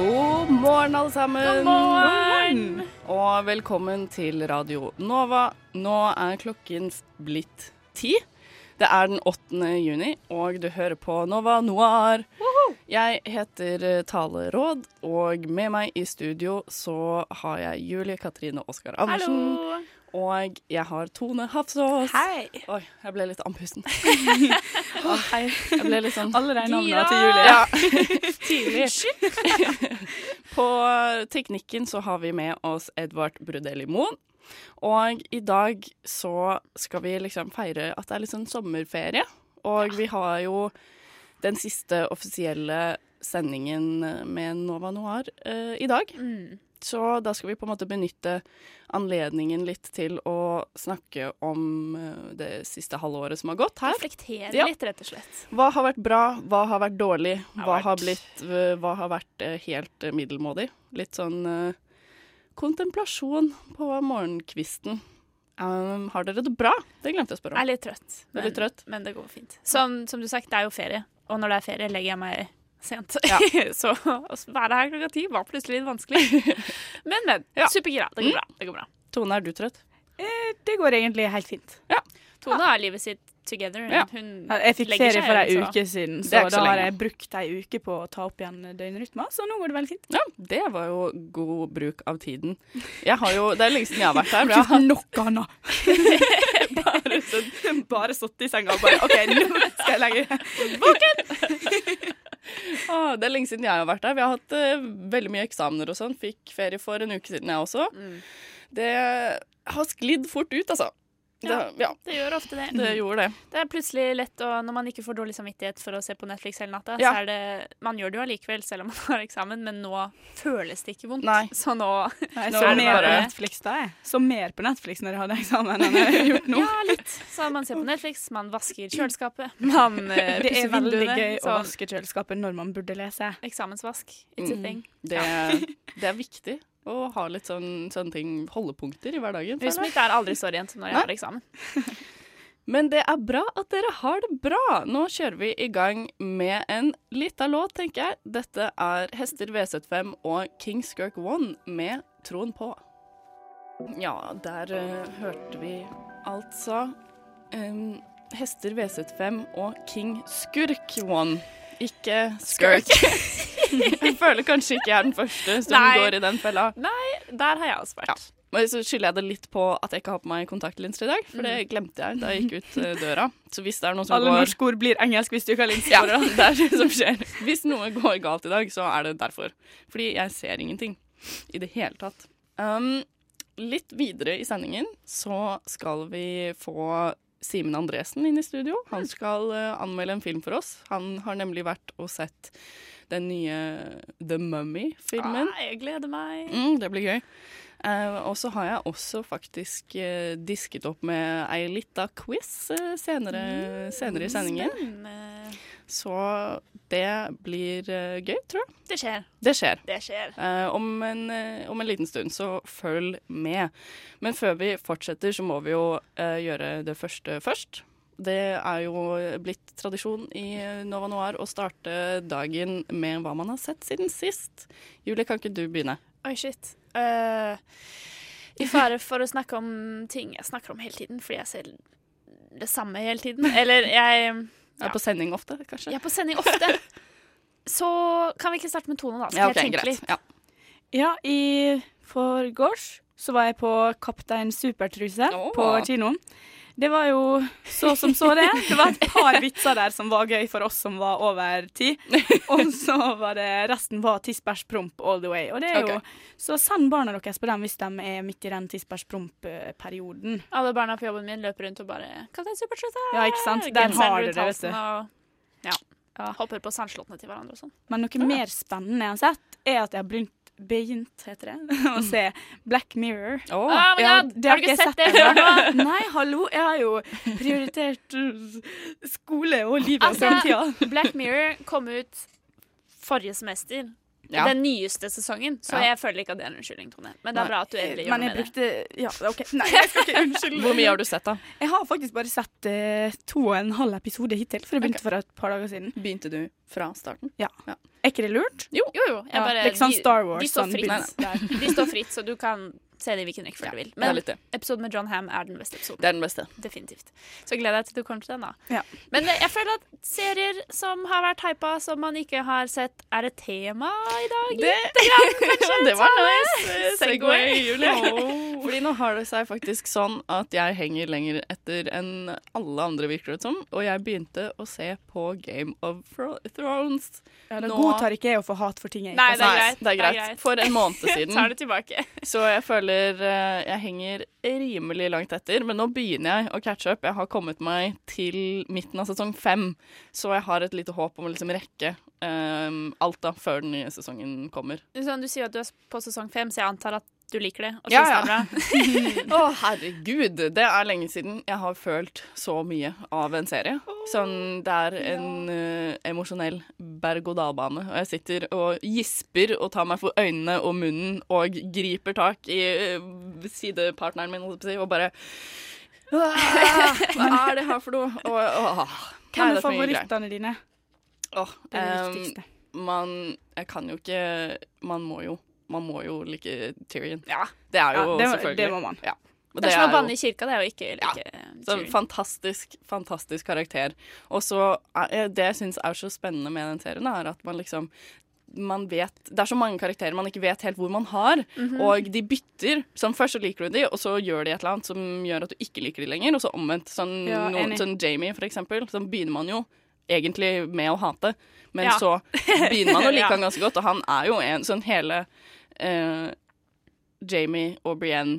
God morgen, alle sammen. God morgen! Og velkommen til Radio Nova. Nå er klokken blitt ti. Det er den 8. juni, og du hører på Nova Noir. Jeg heter eh, Tale Råd, og med meg i studio så har jeg Julie Katrine Oskar Andersen. Hallo! Og jeg har Tone Hafsås. Hei! Oi, jeg ble litt andpusten. oh, hei. Jeg ble litt sånn Alle de navnene til Julie. Ja, tidlig. På teknikken så har vi med oss Edvard Brudelli Moen. Og i dag så skal vi liksom feire at det er litt sånn sommerferie. Og vi har jo den siste offisielle sendingen med Nova Noir uh, i dag. Mm. Så da skal vi på en måte benytte anledningen litt til å snakke om eh, det siste halvåret som har gått her. Reflektere Ja. litt, rett og slett. Hva har vært bra, hva har vært dårlig, Har hva vært- har, blitt, eh, hva har vært eh, helt middelmådig. Litt sånn uh, kontemplasjon på morgenkvisten. Um, har dere det bra? Det glemte jeg å spørre Jeg om. er litt trøtt, er men, litt trøtt? men det går fint. Som, som du sagt, det er jo ferie, og når det er ferie, legger jeg meg sent. Ja. så å være her klokka ti var plutselig litt vanskelig. men, men. Ja. Supergira. Det går bra. Det går bra. Tone, er du trøtt? Eh, Det går egentlig helt fint. Tone har livet sitt together. Ja. Hun Jeg fikk ferie for ei uke siden, så så da har jeg brukt ei uke på å ta opp igjen døgnrytma, så nå går det veldig fint. Ja, det var jo god bruk av tiden. Jeg har jo, Det er lenge siden jeg har vært her. Jeg har Noe annet. bare sånn, bare sittet i senga og bare OK, nå skal jeg legge Åh, det er lenge siden jeg har vært der. Vi har hatt uh, veldig mye eksamener og sånn. Fikk ferie for en uke siden, jeg også. Mm. Det har sklidd fort ut, altså. Det, Ja. ja, Det gjør ofte det. det gjorde det. Det er plutselig lett å, når man ikke får dårlig samvittighet for å se på Netflix hele natta, Ja. så er det Man gjør det jo allikevel selv om man har eksamen, men nå føles det ikke vondt. Nei. Så nå Nå så det mer bare- på Netflix da, jeg. Så mer på Netflix når jeg hadde eksamen enn jeg har gjort nå. Ja, litt. Så man ser på Netflix, man vasker kjøleskapet, man eh, Det er veldig gøy gøy å vaske kjøleskapet når man burde lese. eksamensvask. It's a Mm. thing. Det, det er viktig å ha litt sånn, sånne ting, holdepunkter i hverdagen. Huset mitt er aldri så rent når jeg har eksamen. Men det er bra at dere har det bra. Nå kjører vi i gang med en lita låt, tenker jeg. Dette er Hester V75 og King Skirk One med Troen på. Ja, der uh, hørte vi altså um, Hester V75 og King Skurk One. Ikke skurk. jeg føler kanskje ikke jeg er den første som Nei. går i den fella. Nei, Der har jeg også vært. Ja. Men så skylder jeg det litt på at jeg ikke har på meg kontaktlinser i dag, for det glemte jeg da jeg gikk ut eh, døra. Så hvis det er noe som Alle går norske ord blir engelsk hvis du ikke har linser ja, på det. det er det som skjer. Hvis noe går galt i dag, så er det derfor. Fordi jeg ser ingenting i det hele tatt. Um, litt videre i sendingen så skal vi få Simen Andresen inn i studio. Han skal eh, anmelde en film for oss. Han har nemlig vært og sett den nye The Mummy-filmen. Ah, jeg gleder meg. Mm, det blir gøy. Uh, og så har jeg også faktisk uh, disket opp med ei lita quiz uh, senere, senere i sendingen. Spennende. Så det blir eh, gøy, tror jeg. Det skjer. Det skjer. Det skjer. Uh, om, en, uh, om en liten stund, så følg med. Men før vi fortsetter, så må vi jo uh, gjøre det første først. Det er jo blitt tradisjon i Nova Noir å starte dagen med hva man har sett siden sist. Julie, kan ikke du begynne? Oi, shit. I fare for å snakke om ting jeg snakker om hele tiden, fordi jeg ser det samme hele tiden. Eller jeg Er Ja. på sending ofte, kanskje? Jeg er på sending ofte. Så kan vi ikke starte med Tone, da? Skal Ja, jeg tenke greit. litt? Ja. Ja, i forgårs så var jeg på Kaptein Supertruse oh. på kinoen. Det var jo så som så det. Det var et par vitser der som var gøy for oss som var over ti. Og så var det resten var tiss-bæsj-promp all the way. Og det er jo, okay. Så send barna deres på den hvis de er midt i den tiss-bæsj-promp-perioden. Alle barna på jobben min løper rundt og bare 'Kaptein Supertrøtte!' Ja, ikke sant? Der Genseren har du det, vet du. Og, ja. Ja. Hopper på sandslottene til hverandre og sånn. Men noe mer spennende jeg har sett, er at jeg har begynt, begynt, heter det, å se Black Mirror. Oh. Oh my Ja, god, det har du ikke sett det ennå. Nei, hallo, jeg har jo prioritert uh, skole og livet og Altså, framtida. Black Mirror kom ut forrige semester. Ja. Den nyeste sesongen. Så Ja. jeg føler ikke at det er en unnskyldning, Tone. Men det er bra at du endelig gjør Men noe med det. brukte Ja, OK. Nei, jeg skal ikke unnskylde. Hvor mye har du sett, da? Jeg har faktisk bare sett uh, to og en halv episode hittil, for jeg begynte okay. for et par dager siden. Begynte du fra starten? Ja. Er ikke det lurt? Jo, jo. Ja, bare, det er ikke sånn Star Wars, De står sånn fritt, der. De står fritt, så du kan se det i hvilken rekkefølge du vil. Men episoden med John Ham er den beste episoden. Det er den beste. Definitivt. Så gleder jeg til du kommer til den, da. Ja. Men eh, jeg føler at serier som har vært hypa, som man ikke har sett, er et tema i dag. Det, det var nice Segway, Julie. Fordi nå har det seg faktisk sånn at jeg henger lenger etter enn alle andre, virker det som. Og jeg begynte å se på Game of Thrones. Ja, det Nå- godtar ikke jeg å få hat for ting jeg ikke har sett. greit. Det er greit. For en måned siden. tar det tilbake. Så jeg føler eh, jeg henger rimelig langt etter. Men nå begynner jeg å catche up. Jeg har kommet meg til midten av sesong fem, så jeg har et lite håp om å liksom rekke um, alt da før den nye sesongen kommer. Du sier at du er på sesong fem, så jeg antar at du liker det? Og Ja, synes ja. det er bra. Å, herregud. Det er lenge siden jeg har følt så mye av en serie. Sånn, det er en uh, emosjonell berg-og-dal-bane. Og jeg sitter og gisper og tar meg for øynene og munnen og griper tak i uh, sidepartneren min og bare «Åh, Hva er det her for noe? Og, åh, Hvem er, er favorittene dine? Åh, Det er det viktigste. man Jeg kan jo ikke Man må jo Man må jo like Tyrion. Ja. Det er jo Ja, det selvfølgelig det må man. Ja. Og Det er som å banne i kirka, det er jo ikke like Så Tyrion. fantastisk, fantastisk karakter. Og så er, Det jeg syns er så spennende med den serien, er at man liksom man vet, Det er så mange karakterer man ikke vet helt hvor man har. Mhm. Og de bytter. Sånn, først så liker du de, og så gjør de et eller annet som gjør at du ikke liker de lenger. Og så omvendt. Sånn, Ja, noen, sånn Jamie, for eksempel. Så begynner man jo egentlig med å hate, men Ja. så begynner man å like Ja. han ganske godt. Og han er jo en sånn hele eh, Jamie og Brienne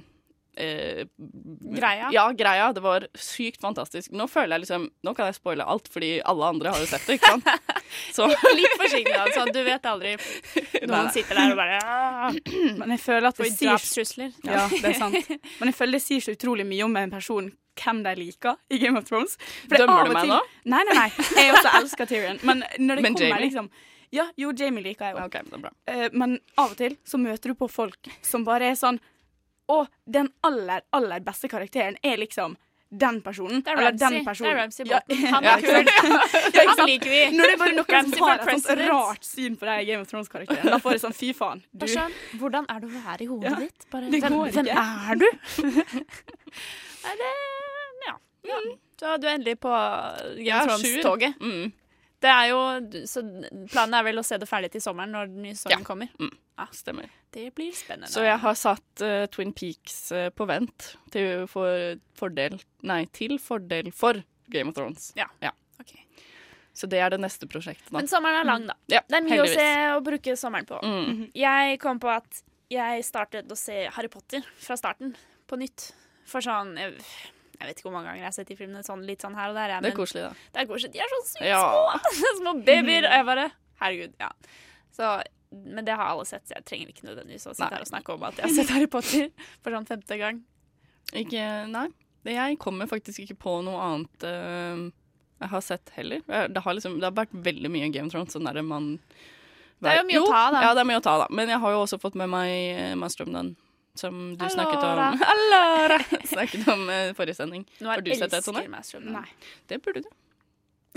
eh, Greia? Ja, greia. Det var sykt fantastisk. Nå føler jeg liksom Nå kan jeg spoile alt, fordi alle andre har jo sett det, ikke sant? Så Litt forsiktig. Sånn, du vet aldri. Noen sitter der og bare «Ah, Men jeg føler at det sier drapstrusler. Ja, det er sant. Men jeg føler det sier så utrolig mye om en person hvem de liker i Game of Thrones. For er Dømmer av du meg til- nå? Nei, nei, nei. Jeg også elsker Tyrion. Men når det Men kommer Jamie? liksom Ja, jo, Jamie liker jeg jo. Okay, det er bra. Eh, men av og til så møter du på folk som bare er sånn Å, den aller, aller beste karakteren er liksom den personen. Det er eller Ramsay. personen. Det er Ramsay Bolton. Han Ja, er kul. ja, Han liker vi. Når det er bare noen Ramsay som har et sånt rart syn på deg i Game of Thrones-karakteren, da får jeg sånn fy faen. Du, er sånn, hvordan er det å være i hodet Ja, ditt? Bare, det hvem, går hvem ikke. er du? Nei, det Ja. ja. Så du er endelig på Game of. Thrones-toget. Mm. Det er jo Så planen er vel å se det ferdig til sommeren, når den nye sesongen Ja. kommer. Stemmer. Det blir spennende. Så jeg har satt uh, Twin Peaks uh, på vent til for fordel Nei, til fordel for Game of Thrones. Ja. ja. Ok. Så det er det neste prosjektet, da. Men sommeren er lang, da. Ja, Det er mye heldigvis. å se og bruke sommeren på. Mm. Jeg kom på at jeg startet å se Harry Potter fra starten, på nytt. For sånn Jeg, jeg vet ikke hvor mange ganger jeg har sett de filmene sånn, litt sånn her og der. ja, Det er koselig, da. det er koselig. De er så sykt Ja. små! små babyer. Og jeg bare Herregud. Ja. Så, men det har alle sett, så jeg trenger ikke nødvendigvis å sitte Nei. her og snakke om at jeg har sett Harry Potter for sånn femte gang. Ikke Nei. Jeg kommer faktisk ikke på noe annet uh, jeg har sett heller. Det har, liksom, det har vært veldig mye Game of Thrones. Sånn der man Det er jo mye å ta, da. Ja, det er mye å ta, da. Men jeg har jo også fått med meg eh, Master of None, som du snakket om Allora. Snakket om uh, forrige sending. Nå Har du sett det, Tone? Nei. Det burde du.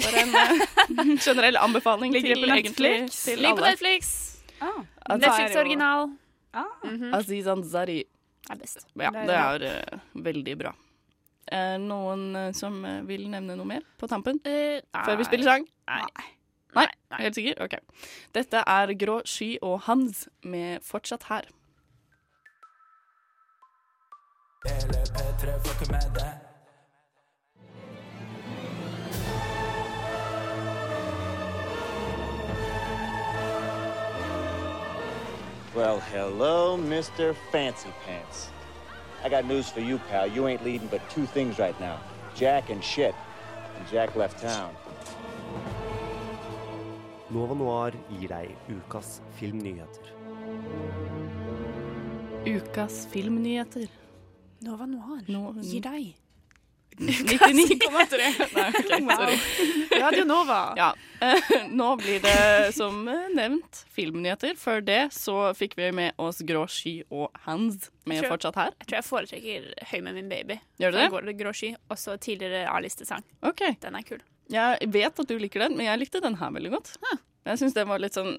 Bare en uh, generell anbefaling Ligger til egentlig Netflix? til Ligger på. Netflix. Ah, er Netflix jo- original Ah. Mhm. Aziz Ansari. er best. Ja, Det er veldig bra. er eh, veldig bra. Eh, noen som vil nevne noe mer på tampen? Eh, Før vi spiller sang? Nei. Nei, helt sikker? Ok. Dette er Grå sky og Hans med Fortsatt her. Well, hello, Mr. Fancy Pants. I got news for you, pal. You ain't leading but two things right now Jack and shit. And Jack left town. Nova Noir gir deg ukas filmnyheter. Ukas filmnyheter. Nova Noir. Nå- gir deg. 99,3. Nei, OK, sorry. Radio Nova. Ja. Nå blir det som eh, nevnt filmnyheter. Før det så fikk vi med oss Grå sky og Hands med tror, fortsatt her. Jeg tror jeg foretrekker Høy med min baby. Gjør du det? går det grå sky. Også tidligere A-listesang. OK. Den er kul. Jeg vet at du liker den, men jeg likte den her veldig godt. Jeg syns den var litt sånn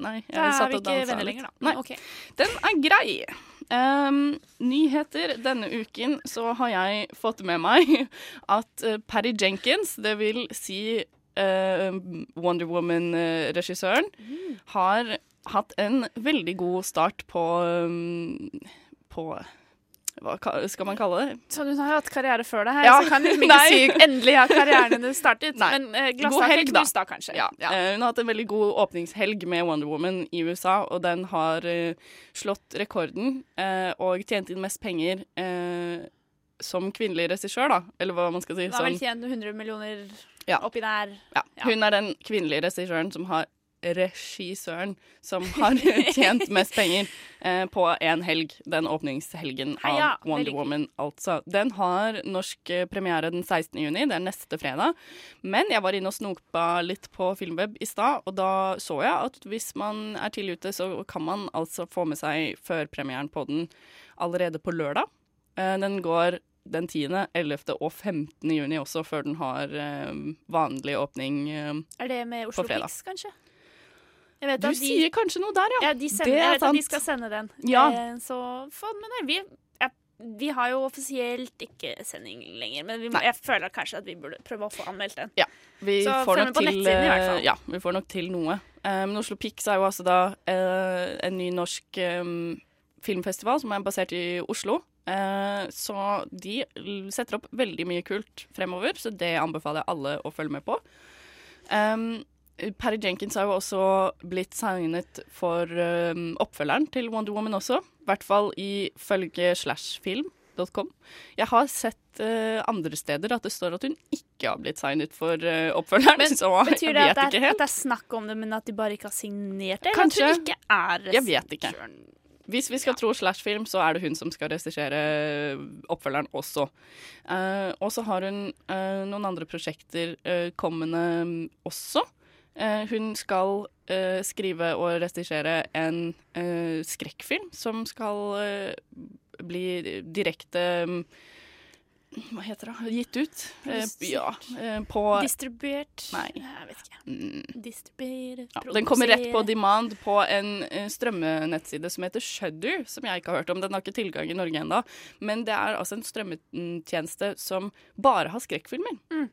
nei. Jeg Da satt og dansa litt. lenger, da. Nei. Okay. Den er grei. Um, nyheter denne uken så har jeg fått med meg at uh, Patty Jenkins, det vil si uh, Wonder Woman-regissøren, har hatt en veldig god start på um, på hva skal man kalle det? Så du har hatt karriere før det her, Ja. så kan hun ikke si endelig har karrieren hennes startet. Nei. Men eh, God glasstaket knust da, kanskje. Ja, eh, hun har hatt en veldig god åpningshelg med Wonder Woman i USA, og den har uh, slått rekorden uh, og tjent inn mest penger som kvinnelig regissør, da, eller hva man skal si. Hun har vel tjent 100 millioner Ja. oppi der. ja. ja. Hun er den kvinnelige regissøren som har regissøren som har tjent mest penger eh, på en helg. Den åpningshelgen av Heia, Wonder veldig Woman, altså. Den har norsk eh, premiere den 16. juni, det er neste fredag. Men jeg var inne og snopa litt på Filmweb i stad, og da så jeg at hvis man er tidlig ute, så kan man altså få med seg førpremieren på den allerede på lørdag. Eh, den går den 10., 11. og 15. juni også, før den har eh, vanlig åpning. eh, Er det med Oslo fredag. Pix, kanskje? Du de, sier kanskje noe der, ja. ja, de sender, Det er jeg vet at de skal sende den. Ja. Eh, så få med deg. Vi, ja, vi har jo offisielt ikke sending lenger, men vi, må- jeg føler kanskje at vi burde prøve å få anmeldt den. Vi Så får nok til i hvert fall. eh, Ja, vi får nok til noe. Eh, Men Oslo Pix er jo altså da eh, en ny norsk eh, filmfestival som er basert i Oslo. Så de setter opp veldig mye kult fremover, så det anbefaler jeg alle å følge med på. Um, Perry Jenkins har jo også blitt signet for um, oppfølgeren til Wonder Woman også. I hvert fall ifølge slashfilm.com. Jeg har sett uh, andre steder at det står at hun ikke har blitt signet for uh, oppfølgeren, Men så Betyr jeg det vet at det, er, at det er snakk om det, men at de bare ikke har signert det? Kanskje. Eller at hun ikke er Jeg vet ikke. Hvis vi skal tro Slashfilm, så er det hun som skal regissere oppfølgeren også. Uh, og så har hun eh, noen andre prosjekter eh, kommende mm, også. Eh, hun skal eh, skrive og regissere en eh, skrekkfilm som skal bli direkte mm, Hva heter det? Gitt ut. Eh, ja, eh, på Distribuert Nei. Jeg vet ikke. mm, Distribuere, ja, den kommer rett på demand på en strømmenettside som heter Shudder, som jeg ikke har hørt om. Den har ikke tilgang i Norge ennå. Men det er altså en strømmetjeneste som bare har skrekkfilmer. Mm.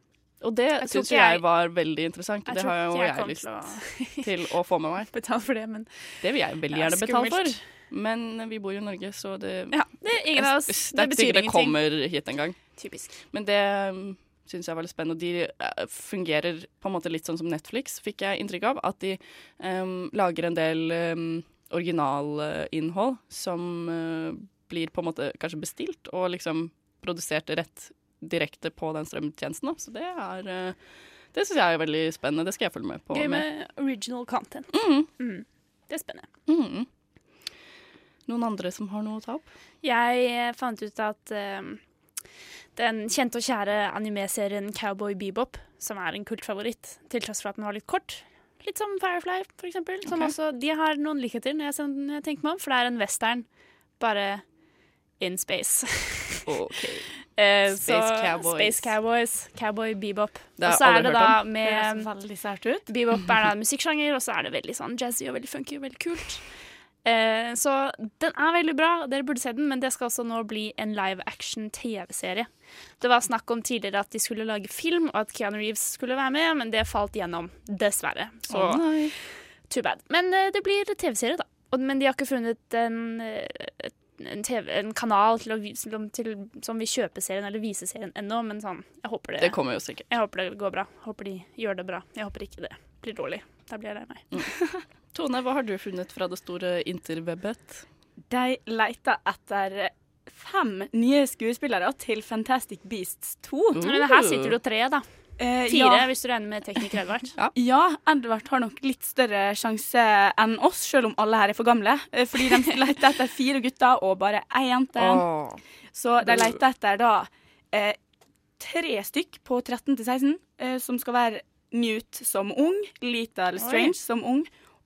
Og det syns jeg, jeg- var veldig interessant. Jeg det har jo jeg jeg, lyst til å til å få med meg. betale for det, men Det vil jeg veldig er gjerne betale for. Men vi bor jo i Norge, så det ja, det er ingen av oss. Det er betyr sikkert det ingenting. kommer hit en gang. Typisk. Men det um, syns jeg var litt spennende. Og de eh, fungerer på en måte litt sånn som Netflix, fikk jeg inntrykk av. At de um, lager en del um, originalinnhold som uh, blir på en måte kanskje bestilt og liksom produsert rett direkte på den strømtjenesten. Da. Så det er uh, Det syns jeg er veldig spennende. Det skal jeg følge med på. Gøy med original content. Mm. Mm. Det er spennende. Mm. Noen andre som har noe å ta opp? Jeg eh, fant ut at eh, den kjente og kjære anime-serien Cowboy Bebop, som er en kultfavoritt, til tross for at den var litt kort, litt som Firefly for eksempel, som okay. også, de har noen likheter når jeg, tenker meg om, for det er en western, bare in space. OK. Eh, Space så- Cowboys. Space Cowboys, Cowboy Bebop. Og så er det da om. Med. Bebop er da en musikksjanger, og så er det veldig sånn jazzy og veldig funky og veldig kult. Eh, så den er veldig bra, dere burde se den, men det skal også nå bli en live action TV-serie. Det var snakk om tidligere at de skulle lage film, og at Keanu Reeves skulle være med, men det falt gjennom, dessverre. Så oh, too bad. Men eh, det blir TV-serie, da. Og, men de har ikke funnet en, eh, en, TV, en kanal til, å, til, som vil kjøpe serien eller vise serien ennå, men sånn, jeg håper det, Det kommer jo sikkert. jeg håper det går bra. Håper de gjør det bra. Jeg håper ikke det blir dårlig. Da blir jeg lei meg. Tone, hva har du funnet fra det store interwebbet? De leter etter fem nye skuespillere til Fantastic Beasts 2. Men her sitter det jo tre, da. Eh, Fire, ja. hvis du regner med tekniker Edvard. Ja, Edvard har nok litt større sjanse enn oss, selv om alle her er for gamle. Eh, Fordi de leter etter fire gutter og bare ei jente. Så de leter etter da eh, tre stykk på 13 til 16, eh, som skal være Newt som ung, Lita Lestrange som ung,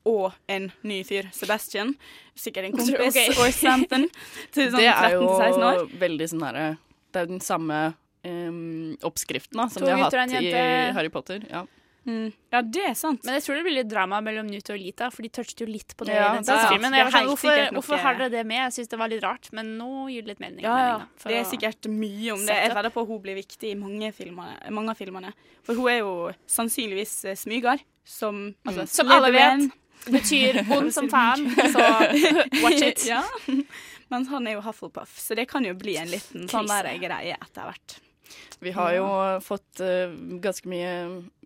og en ny fyr, Sebastian. Sikkert en kompis, Okay. og Samson. Til sånn Det er 13 til 16 år. jo veldig sånn herre Det er jo den samme em, oppskriften da, som To de har hatt i. Harry Potter. Ja. Mm. Ja, det er sant. Men jeg tror det blir litt drama mellom Newt og Lita, for de touchet jo litt på det Ja, i den det siste filmen. Jeg sånn, hvorfor, hvorfor har dere det med? Jeg syns det var litt rart, men nå gir det litt mening. Ja, ja. mening, for Det er sikkert mye om det. Jeg vedder på hun blir viktig i mange, filmer, mange av filmene. For hun er jo sannsynligvis eh, smyger, som altså, Mm. Som alle vet betyr ond som faen, så watch it. ja. Mens han er jo Hufflepuff, så det kan jo bli en liten sånn der greie etter hvert. Vi har jo fått eh, ganske mye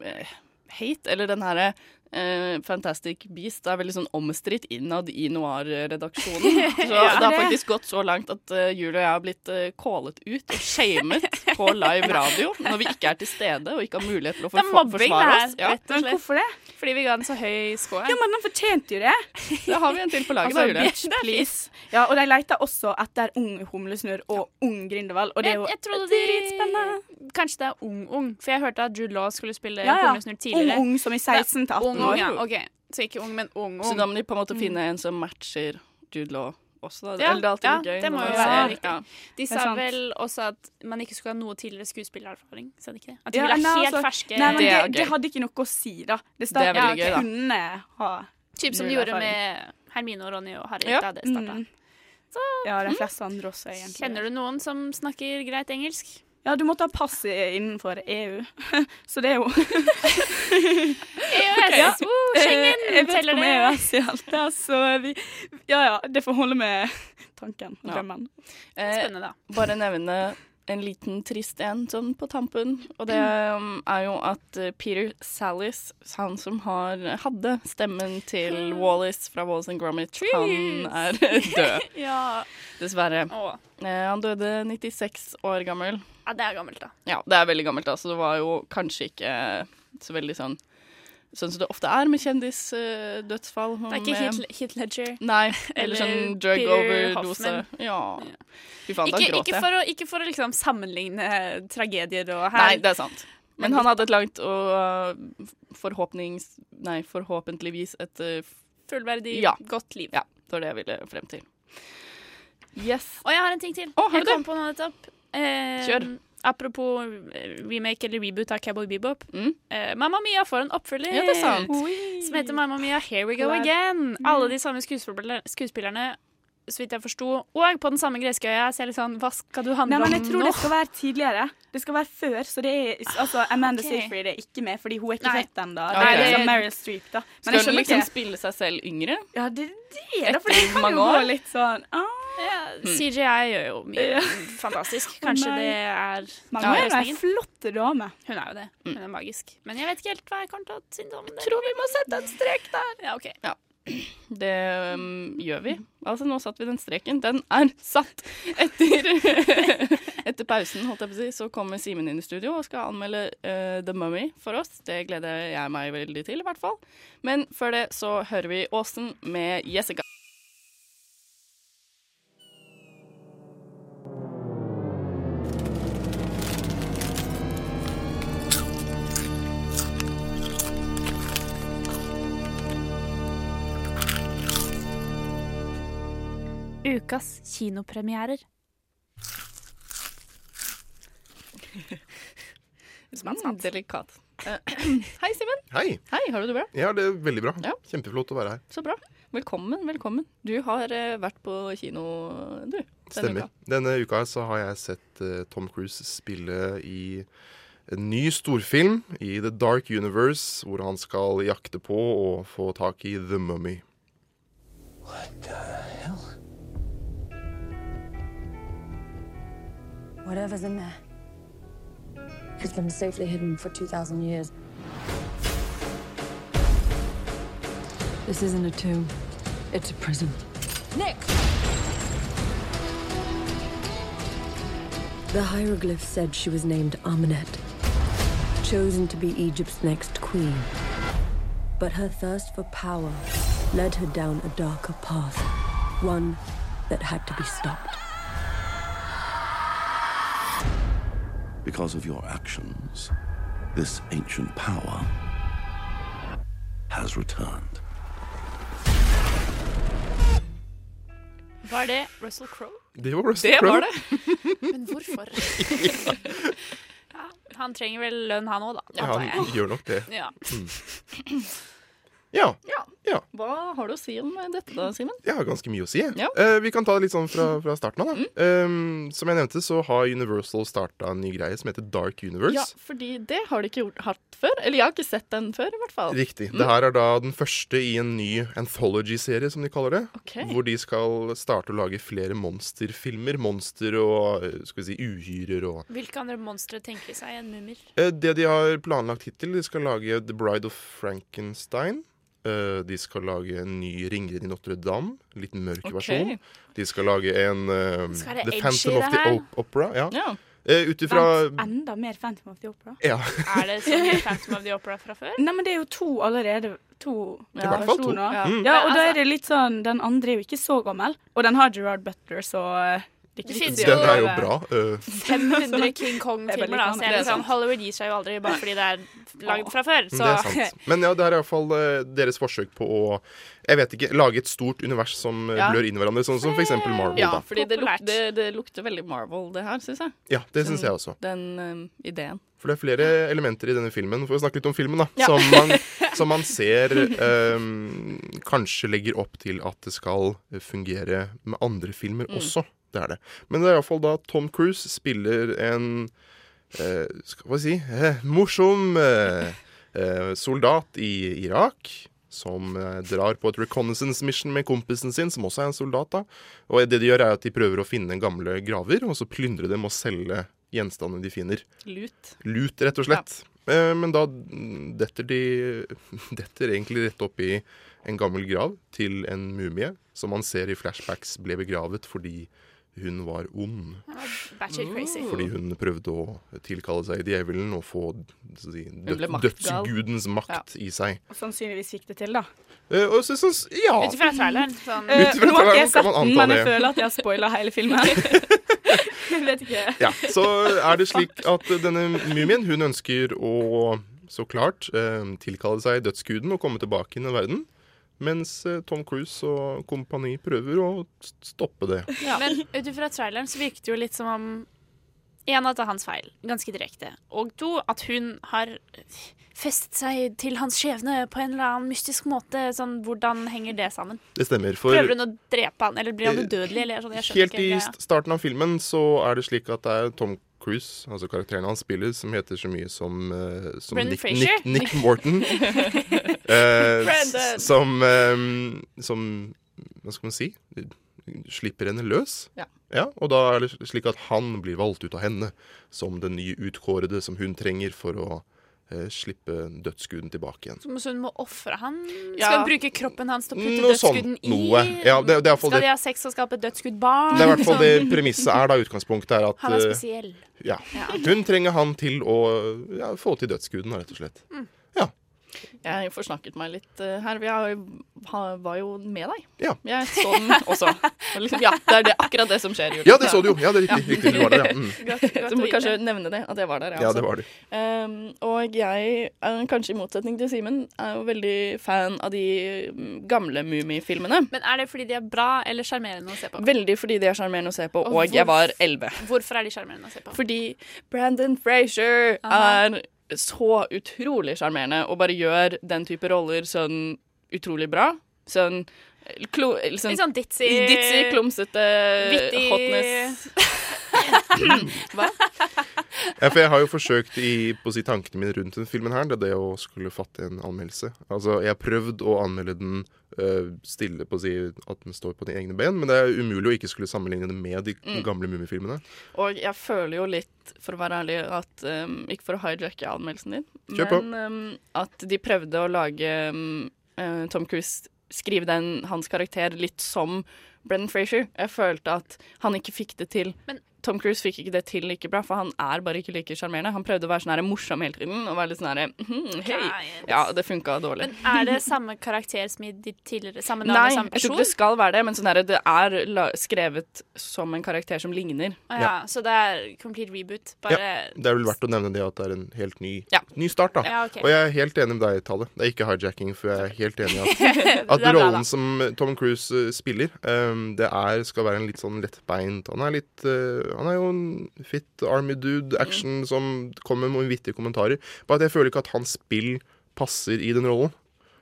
eh, hate, eller den herre eh, Fantastic Beast er veldig sånn omstridt innad i noir-redaksjonen. Så Ja. det har faktisk gått så langt at uh, Julie og jeg har blitt uh, callet ut og shamet på live radio når vi ikke er til stede og ikke har mulighet til å er for mobbing, forsvare oss. Ja, rett og Men slett. hvorfor det? Fordi vi ga den så høy score. Ja, men den fortjente jo det. da har vi en til på laget, Altså, da, Julie. bitch, please. Ja, og de leter også etter ung humlesnurr og ung Grindelwald, og det er jeg, jo jeg trodde de dritspennende. Kanskje det er ung-ung, for jeg hørte at Jude Law skulle spille Ja, ja. Humlesnurr Ung-ung som i 16 til 18 Ung, år. ja. OK. Så ikke ung, men ung, Så da må de på en måte finne en som matcher Jude Law også. Da. Ja, Eller det er alltid ja, gøy. det må jo være riktig. Ja. De sa vel også at man ikke skulle ha noe tidligere skuespillererfaring. Sa de ikke det? At de Ja, ville ha helt altså, ferske Nei, men Det det, det, hadde ikke noe å si, da. Det, Det er veldig ja, gøy, da. kunne ha Typ som de gjorde med Hermine og Ronny og Harry Ja. da det starta. Mm. Ja, de fleste andre også, egentlig. Kjenner du noen som snakker greit engelsk? Ja, du må ta pass innenfor EU. Så det er jo EØS! Ja. Eh, Schengen! Jeg vet ikke om? EØS alt det, så vi Ja ja, det får holde med tanken og Ja. drømmen. Eh, Spennende, da. bare nevne en liten trist en sånn på tampen. Og det um, er jo at eh, Peter Sallis, han som har, hadde stemmen til Wallis fra Wallis and Gromit, han er død, Ja. dessverre. Eh, han døde 96 år gammel. Ja, det er gammelt, da. Ja, det er veldig gammelt, da, så det var jo kanskje ikke så veldig sånn Sånn som det ofte er med kjendisdødsfall. Det er ikke Heath, Hit Ledger. Nei, eller, Eller sånn drug overdose. Hoffman. Ja. Fy faen, da Ikke, gråter ikke, jeg. for å, ikke for å liksom sammenligne tragedier og her. Nei, det er sant. Men han hadde et langt og uh, forhåpnings... Nei, forhåpentligvis et uh, Fullverdig, Ja. godt liv. Ja, det var det jeg ville frem til. Yes. Og jeg har en ting til. Å, har jeg kom på noe nettopp. Eh, Kjør. Apropos eh, remake eller reboot av Cowboy Bebop. Mm. Eh, Mamma Mia får en oppfølger Ja, det er sant. som heter Mamma Mia Here We Go Klar. Again. Alle de samme skuespillerne, skuespillerne så vidt jeg forsto, og på den samme greske øya. Så jeg er litt sånn, hva skal du handle Nei, men jeg tror nå? det skal være tidligere. Det skal være før, så det er altså Amanda okay. Seyfried er ikke med, fordi hun er ikke født ennå. Okay. Det er liksom Meryl Streep, da. Men Skal hun liksom ikke spille seg selv yngre? Ja, det er det, for det kan jo gå litt sånn ah, Ja, CGI gjør jo mye Ja. fantastisk. Kanskje det er Ja, hun er ei flott dame. Hun er jo det. Hun er magisk. Men jeg vet ikke helt hva jeg kommer til å synes om det. Tror vi må sette en strek der. Ja, ok. Det um, gjør vi. Altså, nå satte vi den streken. Den er satt! Etter, etter pausen, holdt jeg på å si, så kommer Simen inn i studio og skal anmelde uh, The Mummy for oss. Det gleder jeg meg veldig til, i hvert fall. Men før det så hører vi Åsen med Jessica. Ukas kinopremierer. Mm, delikat. Eh, Hei, Simen. Hei. Hei, har du det bra? Ja, det er veldig bra. Ja. Kjempeflott å være her. Så bra. Velkommen, velkommen. Du har eh, vært på kino, du. denne Stemmer. uka. Denne uka så har jeg sett uh, Tom Cruise spille i en ny storfilm i The Dark Universe, hvor han skal jakte på og få tak i The Mummy. Whatever's in there has been safely hidden for 2,000 years. This isn't a tomb, it's a prison. Nick! The hieroglyph said she was named Amenet. chosen to be Egypt's next queen. But her thirst for power led her down a darker path, one that had to be stopped. Because of your actions, this ancient power has returned. Var det Russell Crowe? Det var Russell Det Crowe. var det. Men hvorfor? ja, han trenger vel lønn, han òg, da. Ja, han gjør nok det. Ja. Mm. Ja. Ja. Hva har du å si om dette, da, Simen? Jeg har ganske mye å si. Ja. Uh, vi kan ta det litt sånn fra, fra starten av. Da. Um, som jeg nevnte, så har Universal starta en ny greie som heter Dark Universe. Ja, fordi det har de ikke gjort, hatt før. Eller jeg har ikke sett den før, i hvert fall. Riktig. Mm. Det her er da den første i en ny anthology-serie, som de kaller det. Okay. Hvor de skal starte å lage flere monsterfilmer. Monster og eh, skal vi si, uhyrer og Hvilke andre monstre tenker seg en mummer? Uh, Det de har planlagt hittil, de skal lage The Bride of Frankenstein. Eh, De skal lage en ny Ringeren i Notre-Dame. Litt mørk okay. versjon. De skal lage en uh, Skal The Phantom of the? Op Opera. Ja. Ja. Uh, Ut ifra enda mer Phantom of the Opera? Ja. Er det så mye Phantom of the Opera fra før? Nei, men det er jo to allerede. To I hvert fall to. Ja. Mm. Ja, og da altså- er det litt sånn Den andre er jo ikke så gammel, og den har Gerard Butler, så det er ikke Det er jo bra. eh. 500 King er Kong-filmer, da. Så jeg er sånn. Hollywood gir seg jo aldri bare fordi det er lagd fra før. Så Det er sant. Men ja, det er iallfall uh, deres forsøk på å jeg vet ikke, lage et stort univers som eh, Ja. blør inn i hverandre, sånn som for eksempel Marvel. Ja, da. fordi det, luk, det, det lukter veldig Marvel, det her, syns jeg. Ja, det syns jeg også. Den um, ideen. For det er flere elementer i denne filmen, for å snakke litt om filmen, da, Ja. som, man, som man ser um, kanskje legger opp til at det skal fungere med andre filmer Mm. også. Det er det. Men det er iallfall da Tom Cruise spiller en eh, Skal vi si eh, morsom eh, eh, soldat i Irak. Som eh, drar på et reconnaissance mission med kompisen sin, som også er en soldat. da Og det de gjør, er at de prøver å finne gamle graver, og så plyndre dem og selge gjenstandene de finner. Lut. Lut, rett og slett. Ja. Men da detter de detter egentlig rett opp i en gammel grav til en mumie, som man ser i flashbacks ble begravet fordi hun var ond. crazy. Fordi hun prøvde å tilkalle seg djevelen og få si, død, dødsgudens makt i seg. Og sannsynligvis fikk det til, da. Eh, og så, så, ja. Ut ifra traileren. Sånn. Uh, nå har ikke jeg sett den, men jeg det. føler at jeg har spoila hele filmen. jeg vet ikke. Ja, så er det slik at denne mumien, hun ønsker å så klart eh, tilkalle seg dødsguden og komme tilbake inn i verden. Mens eh, Tom Cruise og kompani prøver å stoppe det. Men ut ifra traileren så virket det jo litt som om En, at det er hans feil, ganske direkte. Og to, at hun har festet seg til hans skjebne på en eller annen mystisk måte. Sånn, Hvordan henger det sammen? Det stemmer. For Prøver hun å drepe han, eller blir han Eh, udødelig? Eller sånn, jeg helt ikke i greia. starten av filmen så er det slik at det er Tom Cruise, altså karakteren han spiller, som heter så mye som, uh, som Nick, Nick, Nick Morton. uh, som, um, som Hva skal man si? Slipper henne løs. Ja. Og da er det slik at han blir valgt ut av henne som den nye utkårede som hun trenger for å slippe dødsguden tilbake igjen. Så hun må ofre han? Skal Ja. hun bruke kroppen hans til å putte Noe sånn, dødsskuden i? noe. Ja, det- det er i Skal de ha sex og skape et dødsgudbarn? Det er i hvert fall det premisset er da utgangspunktet er at Han er eh, spesiell. Ja. Hun trenger han til å ja, få til dødsguden, rett og slett. Jeg forsnakket meg litt eh, her. Jeg var jo med deg. Ja. Jeg så den også. Og liksom, ja, det er det, akkurat det som skjer. Julie. Ja, det så du jo. Ja, det er riktig. riktig. Du var der, ja. Mm. Godt må kanskje nevne det, at jeg var der. jeg Ja, det var du. Um, og jeg, kanskje i motsetning til Simen, er jo veldig fan av de mm, gamle Mummi-filmene. Men er det fordi de er bra eller sjarmerende å se på? Veldig fordi de er sjarmerende å se på, og, Og jeg var elleve. Hvorfor er de sjarmerende å se på? Fordi Brandon Frazier Aha. er så utrolig sjarmerende og bare gjør den type roller sånn utrolig bra. Sånn klo, sånn, Litt sånn ditzy ditzy, klumsete Vittig hotness. Hva? Ja, for jeg har jo forsøkt i, på å si tankene mine rundt denne filmen her, det er det å skulle fatte en anmeldelse. Altså, jeg har prøvd å anmelde den stille på å si at den står på de egne ben, men det er umulig å ikke skulle sammenligne det med de Mm. gamle Mummifilmene. Og jeg føler jo litt, for å være ærlig, at um, Ikke for å hijacke anmeldelsen din, Kjør på. men um, at de prøvde å lage um, eh, Tom Cruise Skrive den, hans karakter litt som Brennan Frazier. Jeg følte at han ikke fikk det til. Men- Tom Cruise fikk ikke det til like bra, for han er bare ikke like sjarmerende. Han prøvde å være sånn morsom hele tiden og være litt sånn her hm, hei. Ja, det funka dårlig. Men er det samme karakter som i de tidligere? Samme navn Nei, og samme jeg tror ikke det skal være det, men sånn her, det er la skrevet som en karakter som ligner. Å ja, Så det er complete reboot? Bare Ja, det er vel verdt å nevne det at det er en helt ny, Ja. ny start. da Ja, okay. Og jeg er helt enig med deg, Tale. Det er ikke hijacking, for jeg er helt enig i at, at bra, rollen da. som Tom Cruise eh, spiller, um, det er, skal være en litt sånn lettbeint Han er litt eh, Han er jo en fit army dude, Mm. action, som kommer med vittige kommentarer. Bare at jeg føler ikke at hans spill passer i den rollen.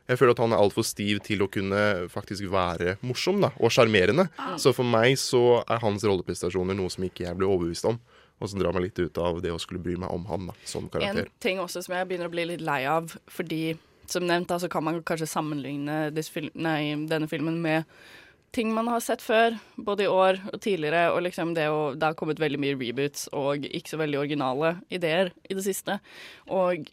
Jeg føler at han er altfor stiv til å kunne faktisk være morsom da, og sjarmerende. Ah. Så for meg så er hans rolleprestasjoner noe som ikke jeg blir overbevist om. Og som drar meg litt ut av det å skulle bry meg om han da, som karakter. En ting også som jeg begynner å bli litt lei av, fordi som nevnt da, så kan man kanskje sammenligne film, nei, denne filmen med ting man har sett før, både i år og tidligere, og liksom det, å, det har kommet veldig mye reboots og ikke så veldig originale ideer i det siste. Og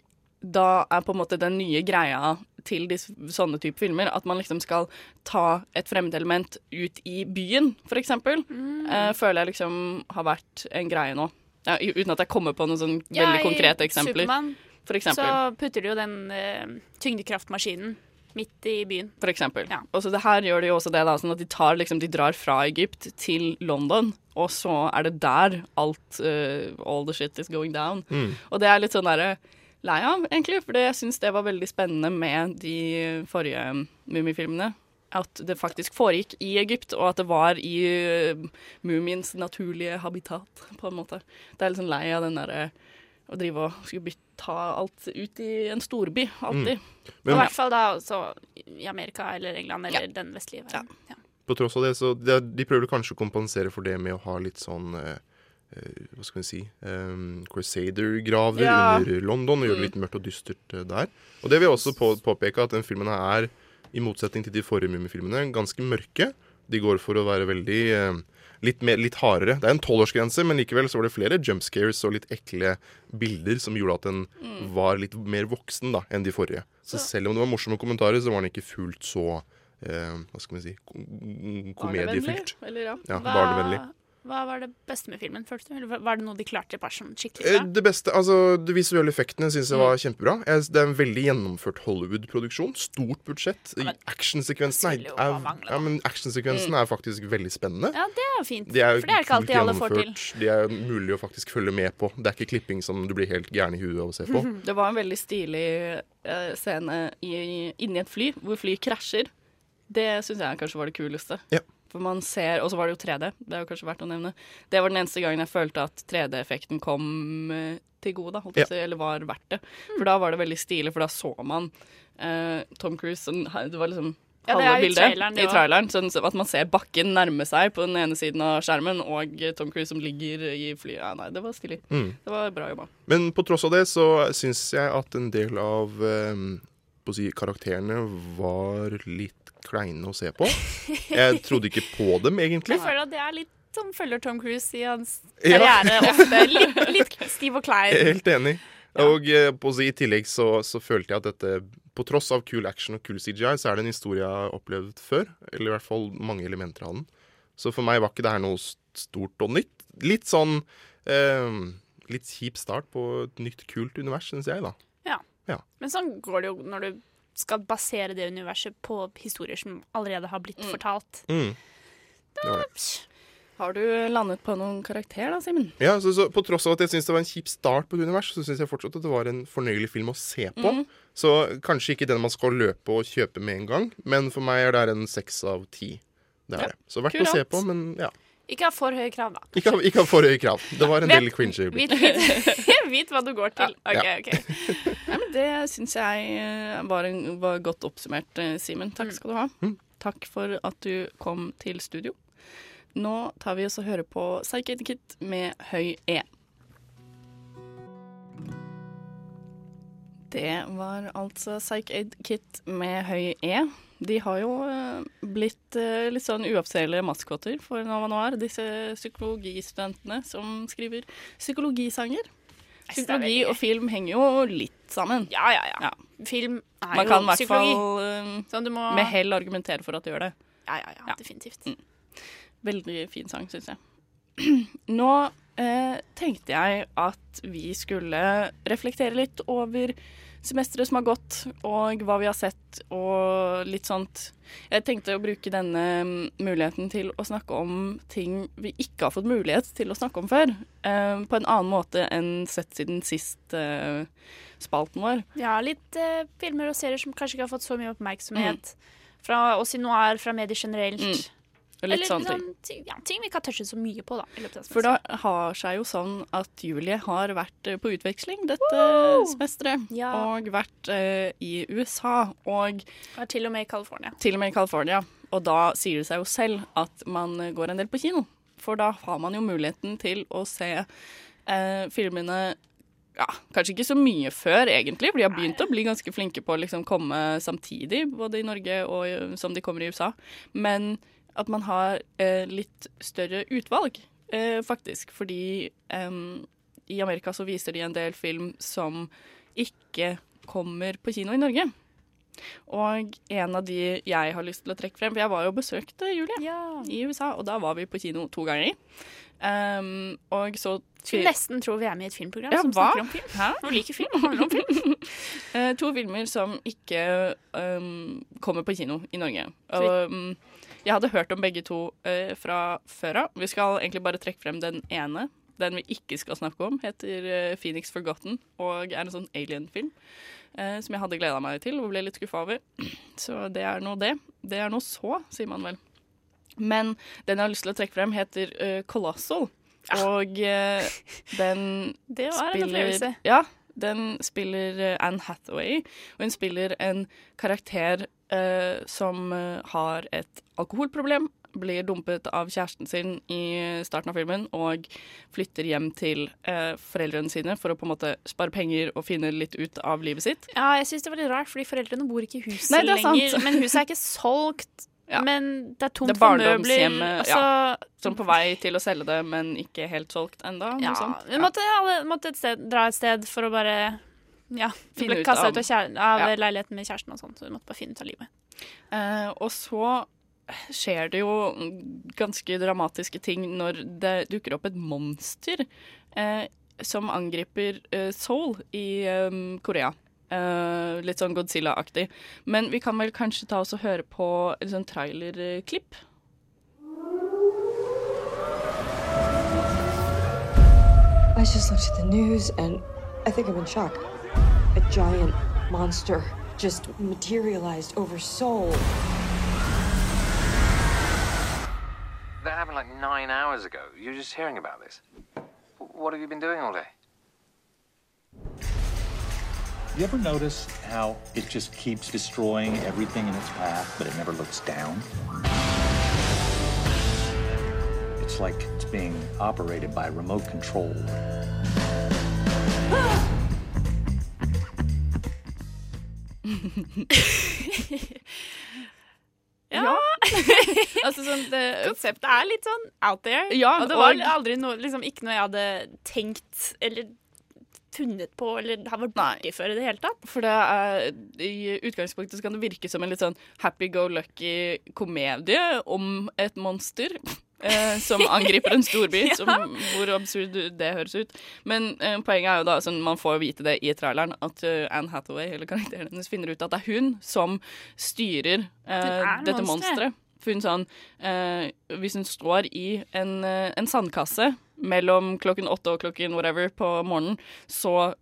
da er på en måte den nye greia til disse, sånne type filmer at man liksom skal ta et fremmedelement ut i byen, for eksempel. Eh, føler jeg liksom har vært en greie nå. Ja, uten at jeg kommer på noen sånn Ja, veldig konkrete eksempler. Superman i Supermann så putter du jo den eh, tyngdekraftmaskinen midt i byen. For eksempel. Og så det her gjør de jo også det, da, sånn at de, tar, liksom, de drar fra Egypt til London, og så er det der alt uh, All the shit is going down. Mm. Og det er litt sånn derre lei av, egentlig, for jeg syns det var veldig spennende med de forrige Mummifilmene. At det faktisk foregikk i Egypt, og at det var i uh, mumiens naturlige habitat, på en måte. Det er litt sånn lei av den derre å drive og skulle ta alt ut i en storby, alltid. Og I hvert fall da også i Amerika eller England eller den vestlige verden. Ja. På tross av det, så de, de prøver kanskje å kompensere for det med å ha litt sånn eh, eh, Hva skal vi si um, Crusader-graver Ja. under London, og gjøre det litt mørkt og dystert eh, der. Og det vil jeg også på, påpeke at den filmen er, i motsetning til de forrige Mummifilmene, ganske mørke. De går for å være veldig eh, litt, mer, litt hardere. Det er en tolvårsgrense, men likevel så var det flere jump scares og litt ekle bilder som gjorde at den Mm. var litt mer voksen da, enn de forrige. Så selv om det var morsomme kommentarer, så var den ikke fullt så eh, Hva skal vi si kom komediefylt. Barnevennlig, eller ja. Ja, barnevennlig. Hva var det beste med filmen, følte du? Eller var- det noe de klarte i sånn skikkelig Eh, bra? Det beste, altså De visuelle effektene syns jeg Mm. var kjempebra. Det er en veldig gjennomført Hollywood-produksjon. Stort budsjett. Actionsekvensen er, er, ja, action Mm. er faktisk veldig spennende. Ja, det er fint. De er For det er ikke alltid alle får til. De er mulig å faktisk følge med på. Det er ikke klipping som du blir helt gæren i huet av å se på. Det var en veldig stilig uh, scene i, inni et fly, hvor fly krasjer. Det syns jeg kanskje var det kuleste. Ja. For man ser, Og så var det jo 3D, det er jo kanskje verdt å nevne. Det var den eneste gangen jeg følte at 3D-effekten kom eh, til gode, da, holdt jeg Ja. si, eller var verdt det. For da var det veldig stilig, for da så man eh, Tom Cruise sånn, Det var liksom Ja, det halve er i bildet traileren, i traileren. Sånn at man ser bakken nærme seg på den ene siden av skjermen, og Tom Cruise som ligger i flyet. Ja, nei, det var stilig. Mm. Det var bra jobba. Men på tross av det så syns jeg at en del av eh, på å si, karakterene var litt kleine å se på. Jeg trodde ikke på dem, egentlig. Jeg føler at det er litt som følger Tom Cruise i hans Ja. karriere ofte. Litt, litt stiv og klein. helt enig. Og eh, på å si, i tillegg så, så følte jeg at dette På tross av kul action og kul CGI, så er det en historie jeg har opplevd før. Eller i hvert fall mange elementer av den. Så for meg var ikke det her noe stort og nytt. Litt sånn eh, Litt kjip start på et nytt, kult univers, syns jeg, da. Ja. Men sånn går det jo når du skal basere det universet på historier som allerede har blitt fortalt. Mm. Da. Har du landet på noen karakter da, Simen? Ja, så, så På tross av at jeg syns det var en kjip start på et univers, så syns jeg fortsatt at det var en fornøyelig film å se på. Mm. Så kanskje ikke den man skal løpe og kjøpe med en gang, men for meg er det en seks av ti. Det er Ja. det. Så verdt å se på, men ja. Ikke ha for høye krav, da. Ikke ha, ikke ha for høye krav. Det var en Vet- del cringe øyeblikk. vit, vit hva du går til. OK, Ja. OK. Ja, det syns jeg eh, var, en, var godt oppsummert, eh, Simen. Takk skal du ha. Takk for at du kom til studio. Nå tar vi oss og hører på Psychic Kit med høy E. Det var altså Psych Aid Kit med høy E. De har jo eh, blitt litt sånn uoffisielle maskotter for Nova Noir, disse psykologistudentene som skriver psykologisanger. Psykologi og film henger jo litt sammen. Ja, ja, ja. Film er Man jo kan i hvert psykologi. fall Sånn, må- med hell argumentere for at du gjør det. Ja, ja, ja, definitivt. Veldig fin sang, syns jeg. Nå eh, tenkte jeg at vi skulle reflektere litt over semesteret som har gått, og hva vi har sett, og litt sånt. Jeg tenkte å bruke denne mm, muligheten til å snakke om ting vi ikke har fått mulighet til å snakke om før. Uh, på en annen måte enn sett siden sist uh, spalten vår. Ja, litt uh, filmer og serier som kanskje ikke har fått så mye oppmerksomhet fra oss i noir, fra medier generelt. Mm. Eller sånn ting, ja, ting vi ikke har touchet så mye på, da. For det har seg jo sånn at Julie har vært eh, på utveksling dette Woo! semesteret. Ja. Og vært uh, i USA, og Er til og med i California. til og med i California. Og da sier det seg jo selv at man eh, går en del på kino. For da har man jo muligheten til å se uh, filmene ja, kanskje ikke så mye før, egentlig, for de har begynt å bli ganske flinke på å liksom komme samtidig, både i Norge og som de kommer i USA. Men at man har eh, litt større utvalg, eh, faktisk. Fordi eh, i Amerika så viser de en del film som ikke kommer på kino i Norge. Og en av de jeg har lyst til å trekke frem For jeg var jo og besøkte Julie i USA, og da var vi på kino to ganger. Um, og så Skulle nesten tro vi er med i et filmprogram Ja, som hva? snakker om film. Hæ? Hun liker film. handler om film. uh, to filmer som ikke um, kommer på kino i Norge. Um, jeg hadde hørt om begge to eh, fra før av. Vi skal egentlig bare trekke frem den ene. Den vi ikke skal snakke om, heter eh, Phoenix Forgotten og er en sånn alien-film. eh, som jeg hadde gleda meg til og ble litt skuffa over. Så det er nå det. Det er nå så, sier man vel. Men den jeg har lyst til å trekke frem, heter eh, Colossal. Og eh, den Det var en opplevelse. Ja, den spiller eh, Anne Hathaway, og hun spiller en karakter som eh, har et alkoholproblem, blir dumpet av kjæresten sin i starten av filmen og flytter hjem til eh, foreldrene sine for å på en måte spare penger og finne litt ut av livet sitt. Ja, jeg syns det var litt rart, fordi foreldrene bor ikke i huset Nei, det er lenger. Men huset er ikke solgt. Men det er tomt Det er for møbler. Altså, ja, som på vei til å selge det, men ikke helt solgt ennå. ja, vi måtte, alle måtte et sted, dra et sted for å bare ja, vi ble kasta ut av, kjære, av Ja. leiligheten med kjæresten og sånn, så du måtte bare finne ut av livet. Eh, og så skjer det jo ganske dramatiske ting når det dukker opp et monster eh, som angriper eh, Seoul i eh, Korea. Eh, litt sånn Godzilla-aktig. Men vi kan vel kanskje ta oss og høre på en sånn trailerklipp. I just looked at the news and I think I'm in shock. A giant monster just materialized over Seoul. That happened like nine hours ago. You're just hearing about this. What have you been doing all day? You ever notice how it just keeps destroying everything in its path, but it never looks down? It's like it's being operated by remote control. Ja. altså sånn, det, Konseptet er litt sånn out there. Ja, og det var og- aldri noe, liksom, ikke noe jeg hadde tenkt eller funnet på eller har vært borti før i det hele tatt. For det er, i utgangspunktet så kan det virke som en litt sånn happy-go-lucky komedie om et monster. Eh, som angriper en storby, Ja. som, hvor absurd det høres ut. Men eh, poenget er jo da, sånn, man får jo vite det i traileren, at uh, Anne Hathaway, eller karakteren hennes, finner ut at det er hun som styrer eh, dette monsteret. For hun sånn Hvis hun står i en, en sandkasse mellom klokken åtte og klokken whatever på morgenen, så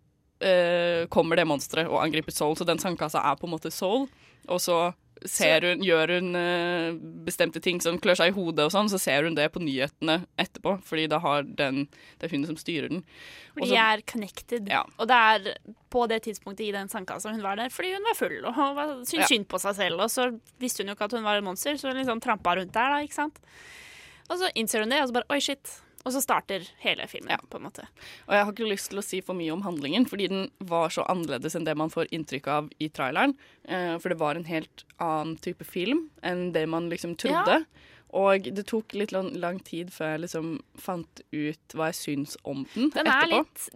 kommer det monsteret og angriper Soul. Så den sandkassa er på en måte Soul. Og så ser hun, gjør hun eh, bestemte ting som klør seg i hodet og sånn, så ser hun det på nyhetene etterpå, fordi da har den, det er hun som styrer den. For Og de er connected. Og det er på det tidspunktet i den sandkassa hun var der fordi hun var full og var- syntes Ja. synd på seg selv. Og så visste hun jo ikke at hun var et monster, så hun liksom trampa rundt der, da, ikke sant. Og så innser hun det, og så bare oi, shit. Og så starter hele filmen, på en måte. Og jeg har ikke lyst til å si for mye om handlingen, fordi den var så annerledes enn det man får inntrykk av i traileren. Eh, for det var en helt annen type film enn det man liksom trodde. Og det tok litt lang, lang tid før jeg liksom fant ut hva jeg syns om den, Den er etterpå. litt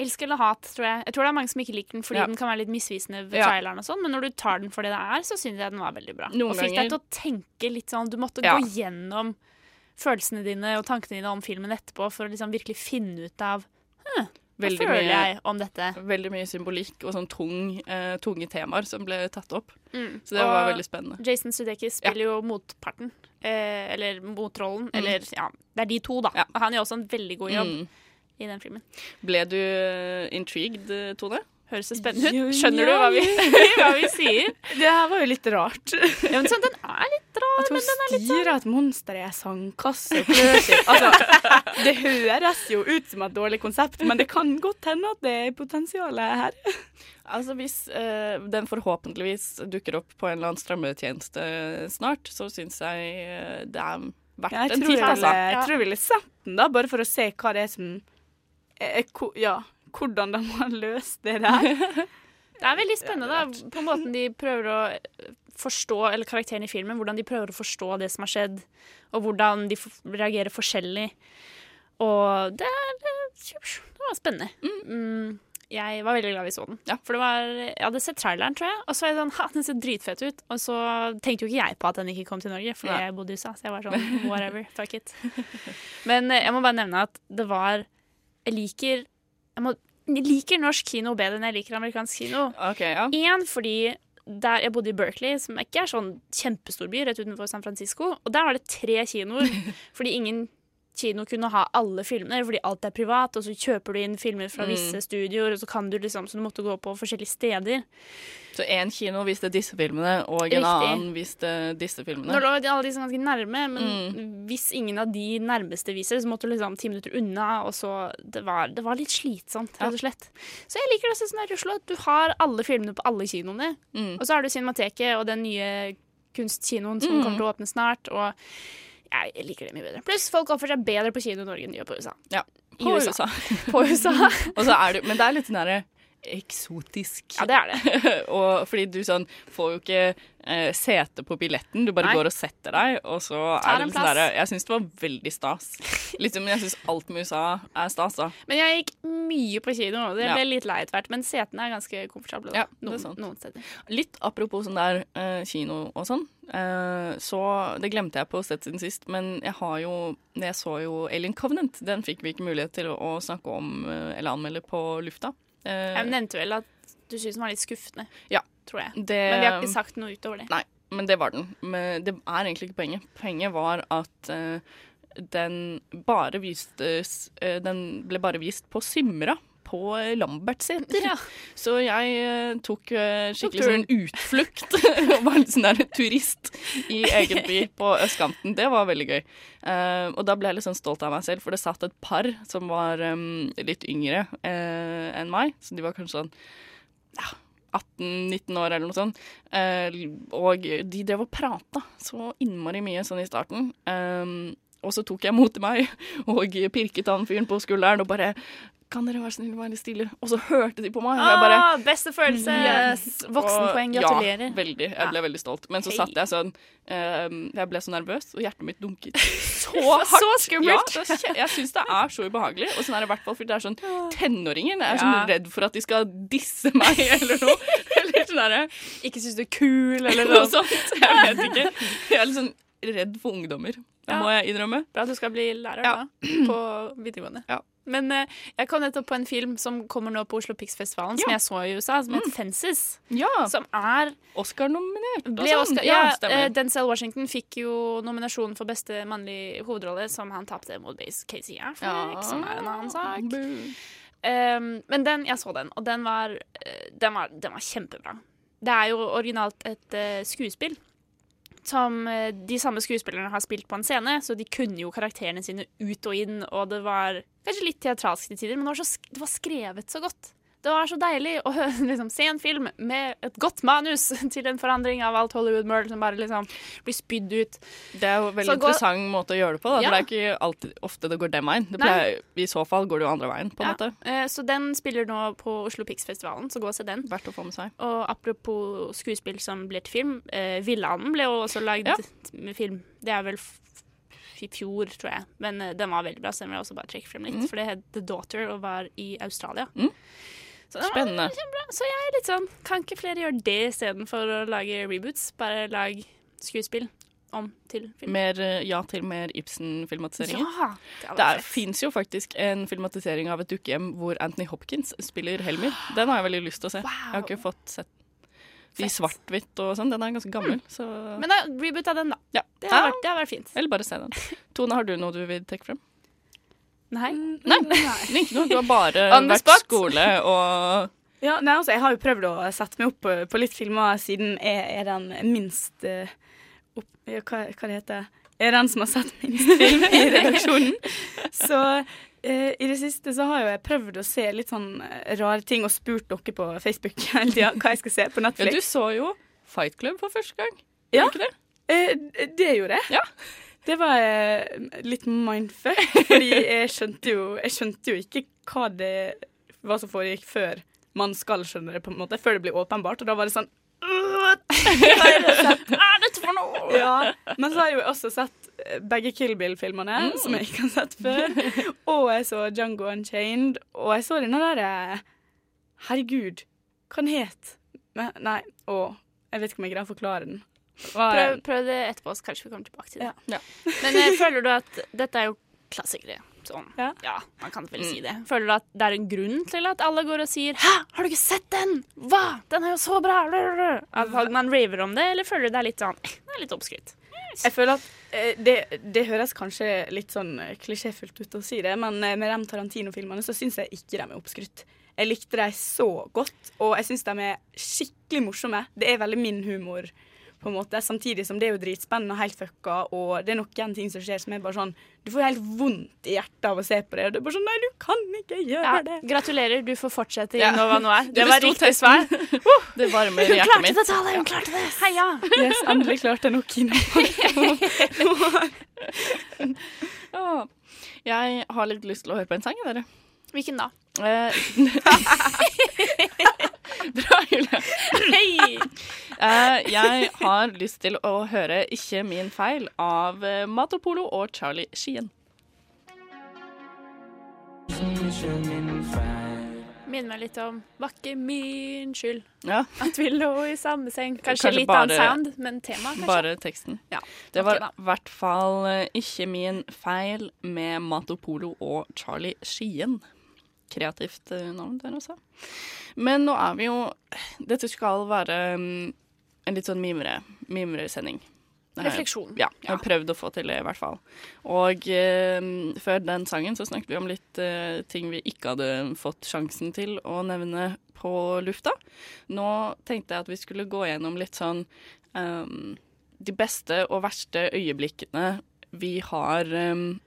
elsk eller hat, tror jeg. Jeg tror det er mange som ikke liker den fordi Ja. den kan være litt misvisende ved Ja. traileren og sånn, men når du tar den for det det er, så syns jeg den var veldig bra. Noen og fikk deg til å tenke litt sånn Du måtte Ja. gå gjennom følelsene dine og tankene dine om filmen etterpå for å liksom virkelig finne ut av «Hm, hva Veldig føler mye- jeg om dette. Veldig mye symbolikk og sånn tung, eh, tunge temaer som ble tatt opp. Mm. Så det var veldig spennende. Jason Sudeikis spiller jo motparten. Eh, eller motrollen. Eller ja, det er de to, da. Og Han gjør også en veldig god jobb Mm. i den filmen. Ble du eh, intrigued, Tone? Høres det spennende ut? Skjønner du hva vi, hva vi sier? Det her var jo litt rart. Ja, men sånn, den er litt rar, At men den er litt sånn styrer et monster i ei sandkasse og klør. Altså, det høres jo ut som et dårlig konsept, men det kan godt hende at det er potensialet her. Altså Hvis eh, den forhåpentligvis dukker opp på en eller annen strømmetjeneste snart, så syns jeg eh, det er verdt Jeg en tid. titt, altså. jeg tror vi ville sett den, da, bare for å se hva det er som er, ko- Ja, hvordan de har løst det der. Det er veldig spennende da, på måten de prøver å forstå, eller karakteren i filmen, hvordan de prøver å forstå det som har skjedd, og hvordan de reagerer forskjellig. Og det, er- det, var spennende. Mm, jeg var veldig glad vi så den. For det var, jeg hadde sett traileren, tror jeg, og så var jeg sånn Ha, den ser dritfett ut. Og så tenkte jo ikke jeg på at den ikke kom til Norge, fordi ja. jeg bodde i USA. Så jeg var sånn whatever, fuck it. Men eh, jeg må bare nevne at det var Jeg liker jeg, må, jeg liker norsk kino bedre enn jeg liker amerikansk kino. En fordi der jeg bodde i Berkeley, som ikke er sånn kjempestor by, rett utenfor San Francisco, og der var det tre kinoer, fordi ingen kino kunne ha alle filmene, fordi alt er privat, og så kjøper du inn filmer fra Mm. visse studioer, og så kan du liksom, så du måtte gå på forskjellige steder. Så én kino viste disse filmene, og en Riktig. annen viste disse filmene. Nå lå alle liksom ganske nærme, men Mm. hvis ingen av de nærmeste viser, så måtte du liksom ti minutter unna, og så Det var, det var litt slitsomt, rett og slett. Så jeg liker det sånn her i Oslo, at du har alle filmene på alle kinoene. Mm. Og så har du Cinemateket og den nye kunstkinoen som Mm. kommer til å åpne snart, og jeg liker det mye bedre. Pluss folk oppfører seg bedre på kino i Norge enn de gjør på USA. Ja, på USA. USA. På USA. og så er det, men det er litt sånn derre eksotisk. Ja, det er det. og fordi du sånn får jo ikke eh, sete på billetten, du bare Nei. går og setter deg, og så Ta er det litt sånn plass. derre Jeg syns det var veldig stas. Liksom, jeg syns alt med USA er stas, da. Men jeg gikk mye på kino, det Ja. ble litt lei etter hvert. Men setene er ganske komfortable. Da. Ja, noen, noen steder. Litt apropos sånn der eh, kino og sånn, eh, så Det glemte jeg på sett siden sist, men jeg har jo Jeg så jo Alien Covenant. Den fikk vi ikke mulighet til å, å snakke om eh, eller anmelde på lufta. Eh, Jeg nevnte vel at du syntes den var litt skuffende, ja. tror jeg. Det, Men vi har ikke sagt noe utover det. Nei, men det var den. Men det er egentlig ikke poenget. Poenget var at uh, den bare vistes uh, Den ble bare vist på Symra. På Lambertseter. Ja. Så jeg eh, tok eh, skikkelig Tok sånn utflukt. og var litt sånn der turist i egen by på østkanten. Det var veldig gøy. Uh, og da ble jeg litt sånn stolt av meg selv, for det satt et par som var um, litt yngre uh, enn meg. Så de var kanskje sånn 18-19 år eller noe sånt. Eh, og de drev og prata så innmari mye sånn i starten. Um, og så tok jeg mot til meg og pirket han fyren på skulderen og bare kan dere være snill være litt stille? Og så hørte de på meg. Og jeg bare, Ah, beste følelse! Voksenpoeng, Og- gratulerer. Ja, veldig. Jeg ble veldig stolt. Men så satt jeg sånn eh, Jeg ble så nervøs, og hjertet mitt dunket så Så skummelt. Ja, er jeg syns det er så ubehagelig. Og sånn er det i hvert fall fordi det er sånn tenåringer. Jeg er sånn Ja. redd for at de skal disse meg eller noe. Eller sånn derre Ikke syns du er kul, eller noe noe sånt. Jeg vet ikke. Jeg er litt sånn redd for ungdommer. Det Ja. må jeg innrømme. Bra at du skal bli lærer Ja. da, på videregående. Men uh, jeg kom nettopp på en film som kommer nå på Oslo Pics-festivalen, som jeg så i USA, som heter Fences. Ja. Som er Oscar-nominert sånn. Oscar, Ja, ja, eh, Denzel Washington fikk jo nominasjonen for beste mannlige hovedrolle, som han tapte mot Base Casey Affleck, Ja. som er en annen sak. Um, men den, jeg så den, og den var, eh, den var, den var kjempebra. Det er jo originalt et uh, skuespill. Som eh, de samme skuespillerne har spilt på en scene, så de kunne jo karakterene sine ut og inn, og det var kanskje litt teatralsk til tider, men det var, så, det var skrevet så godt. Det var så deilig å liksom, se en film med et godt manus til en forandring av alt Hollywood-møl som bare liksom blir spydd ut. Det er jo en veldig Så interessant interessant måte å gjøre det på. Da. Ja. For det er ikke alltid, ofte det går den veien. Det pleier, I så fall går det jo andre veien, på en Ja, måte. eh, Så den spiller nå på Oslo Pix-festivalen, så gå og se den. Verdt å få med seg. Og apropos skuespill som blir til film, eh, Villanden ble jo også lagd Ja. med film. Det er vel i fjor, tror jeg. Men uh, den var veldig bra, så den vil jeg også bare trekke frem litt. Mm. For det het The Daughter og var i Australia. Mm. Så Spennende. kjempebra. Så jeg er litt sånn Kan ikke flere gjøre det istedenfor å lage reboots? Bare lag skuespill. om til film. Mer, eh, ja til mer Ibsen-filmatiseringer. Ja, det det fins jo faktisk en filmatisering av et dukkehjem hvor Anthony Hopkins spiller Helmer. Den har jeg veldig lyst til å se. Jeg har ikke fått sett de i svart-hvitt og sånn. Den er ganske gammel. Så Men da, reboot av den, da. ja. Det har vært, det har vært fint. Eller bare se den. Tone, har du noe du vil trekke frem? Nei. Nei, ikke noe. Du har bare vært skole og Ja, nei, altså, jeg har jo prøvd å sette meg opp på, på litt filmer siden jeg er den minst uh, opp, ja, hva, hva det heter Er den som har sett minst film i redaksjonen. Så uh, i det siste så har jo jeg prøvd å se litt sånn eh, rare ting og spurt dere på Facebook hele tida hva jeg skal se på Ja, Netflix. du så jo Fight Club for første gang. Ja, det? Uh, det gjorde jeg. Det var eh, litt mindfuck, fordi jeg skjønte jo, jeg skjønte jo ikke hva det hva som foregikk før man skal skjønne det, på en måte, før det blir åpenbart. Og da var det sånn «Øh, Hva er dette for noe? Ja, men så har jeg jo også sett eh, begge Kill Bill-filmene, Mm. som jeg ikke har sett før. Og jeg så Django Unchained, og jeg så denne derre Herregud, hva den het Men- Nei, å, jeg vet ikke om jeg greier å forklare den. Prøv, prøv det etterpå, så kanskje vi kommer tilbake til det. Ja. Men eh, føler du at dette er jo klassikere? Sånn. Ja. man kan vel si det. Føler du at det er en grunn til at alle går og sier 'Hæ, har du ikke sett den?' 'Hva? Den er jo så bra!' At man raver om det, eller føler du det er litt sånn eh, Det er litt oppskrytt? Jeg føler at eh, det, det høres kanskje litt sånn klisjéfullt ut å si det, men med de Tarantino-filmene så syns jeg ikke de er oppskrytt. Jeg likte dem så godt, og jeg syns de er skikkelig morsomme. Det er veldig min humor, på en måte, samtidig som det er jo dritspennende og helt fucka, og det er noen ting som skjer som er bare sånn Du får helt vondt i hjertet av å se på det, og det er bare sånn Nei, du kan ikke gjøre Ja, det. gratulerer, du får fortsette i Ja. Nova Noir. Du Det var riktig svar. Det varmer Hun hjertet klarte mitt. det, Tale! Hun klarte det! Heia! Yes, endelig klarte jeg noe. Ja. Jeg har litt lyst til å høre på en sang, jeg, dere. Hvilken da? Bra, Julie. Hei! Uh, jeg har lyst til å høre 'Ikke min feil' av eh, Matopolo og Charlie Skien. Minner meg litt om 'Var ikke min skyld' Ja. at vi lå i samme seng. Kanskje, Kanskje litt bare- annen sound, men tema, kanskje. Bare teksten. Ja. Det var i hvert fall eh, ikke min feil med Matopolo og Charlie Skien. Kreativt eh, navn der også. Men nå er vi jo Dette skal være mm, en litt sånn mimre, mimresending. Det Refleksjon. Ja, jeg har prøvd å få til det, i hvert fall. Og eh, før den sangen så snakket vi om litt eh, ting vi ikke hadde fått sjansen til å nevne på lufta. Nå tenkte jeg at vi skulle gå gjennom litt sånn eh, de beste og verste øyeblikkene vi har ehm,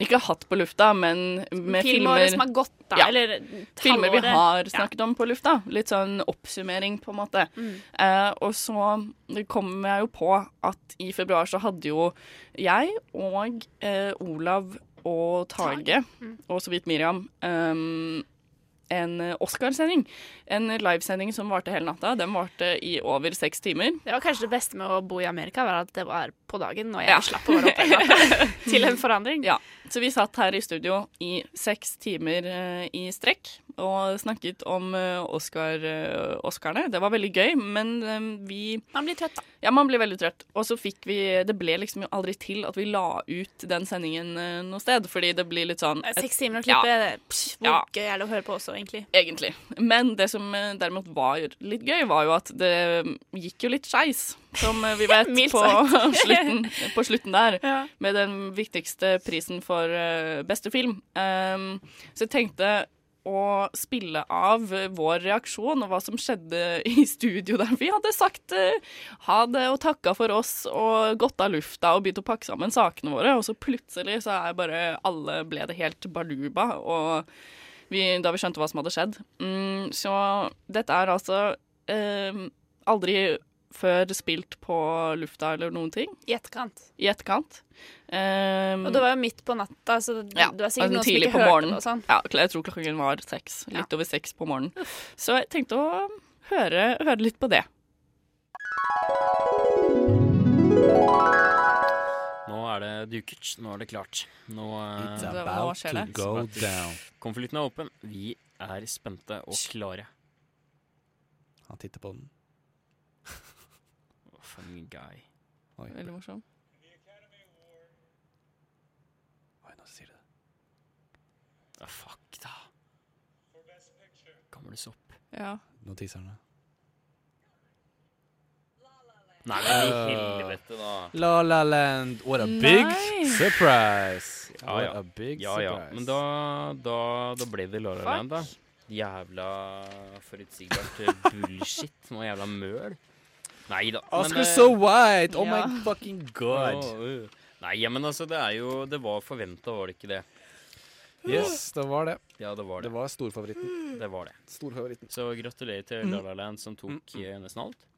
ikke hatt på lufta, men med filmer filmer som har gått, da. Ja. Eller Filmer vi har har Ja. snakket om på lufta. Litt sånn oppsummering, på en måte. Mm. Eh, og så kom jeg jo på at i februar så hadde jo jeg og eh, Olav og Tage, Mm. og så vidt Miriam, ehm, en Oscarsending. En livesending som varte hele natta. Den varte i over seks timer. Det var kanskje det beste med å bo i Amerika, var at det var på dagen, og jeg Ja. slapp å være oppe hele natta. Til en forandring. Ja, så vi satt her i studio i seks timer eh, i strekk og snakket om eh, Oscar, eh, Oscarene. Det var veldig gøy, men eh, vi Man blir trøtt, da. Ja, man blir veldig trøtt. Og så fikk vi Det ble liksom aldri til at vi la ut den sendingen noe sted, fordi det blir litt sånn Seks timer å klippe, ja. Psh, hvor Ja. gøy er det å høre på også, egentlig? Egentlig. Men det som derimot var litt gøy, var jo at det gikk jo litt skeis, som vi vet, på slutten, på slutten der. Ja. Med den viktigste prisen for beste film. Um, så jeg tenkte å spille av vår reaksjon og hva som skjedde i studio der vi hadde sagt eh, ha det og takka for oss og gått av lufta og begynt å pakke sammen sakene våre, og så plutselig så er bare alle ble det helt baluba. og vi, da vi skjønte hva som hadde skjedd. Mm, så dette er altså eh, aldri før spilt på lufta eller noen ting. I etterkant. I etterkant. Um, Og det var jo midt på natta, så det, ja, det var sikkert altså noen som ikke hørte morgenen. det og sånn. Ja, jeg tror klokken var seks. Litt over seks på morgenen. Så jeg tenkte å høre, høre litt på det. Nå er det dukert. Nå er det klart. Nå, eh, It's about skjer to det? go down. Konvolutten er åpen. Vi er spente og klare. Han titter på den. funny guy. Oi. Veldig morsom. Oi, nå sier du det. Ah, fuck, da. Gammel sopp. Ja. Nå tisser han, da. Nei, men i øh. helvete, da. La La Land. What a big surprise. What Ja, ja. a big Ja, ja. Men da, da, da ble det La La Land, da. Jævla forutsigbart bullshit. Noe jævla møl. Nei da. men, Oscar eh, so white. Oh ja. my fucking god. Oh, uh. Nei, men altså, det er jo Det var forventa, var det ikke det? Yes, det var det. Ja, det var det. Det var storfavoritten. Det var det. Storfavoritten. Så gratulerer til Mm. La La Land, som tok mm. nesten alt.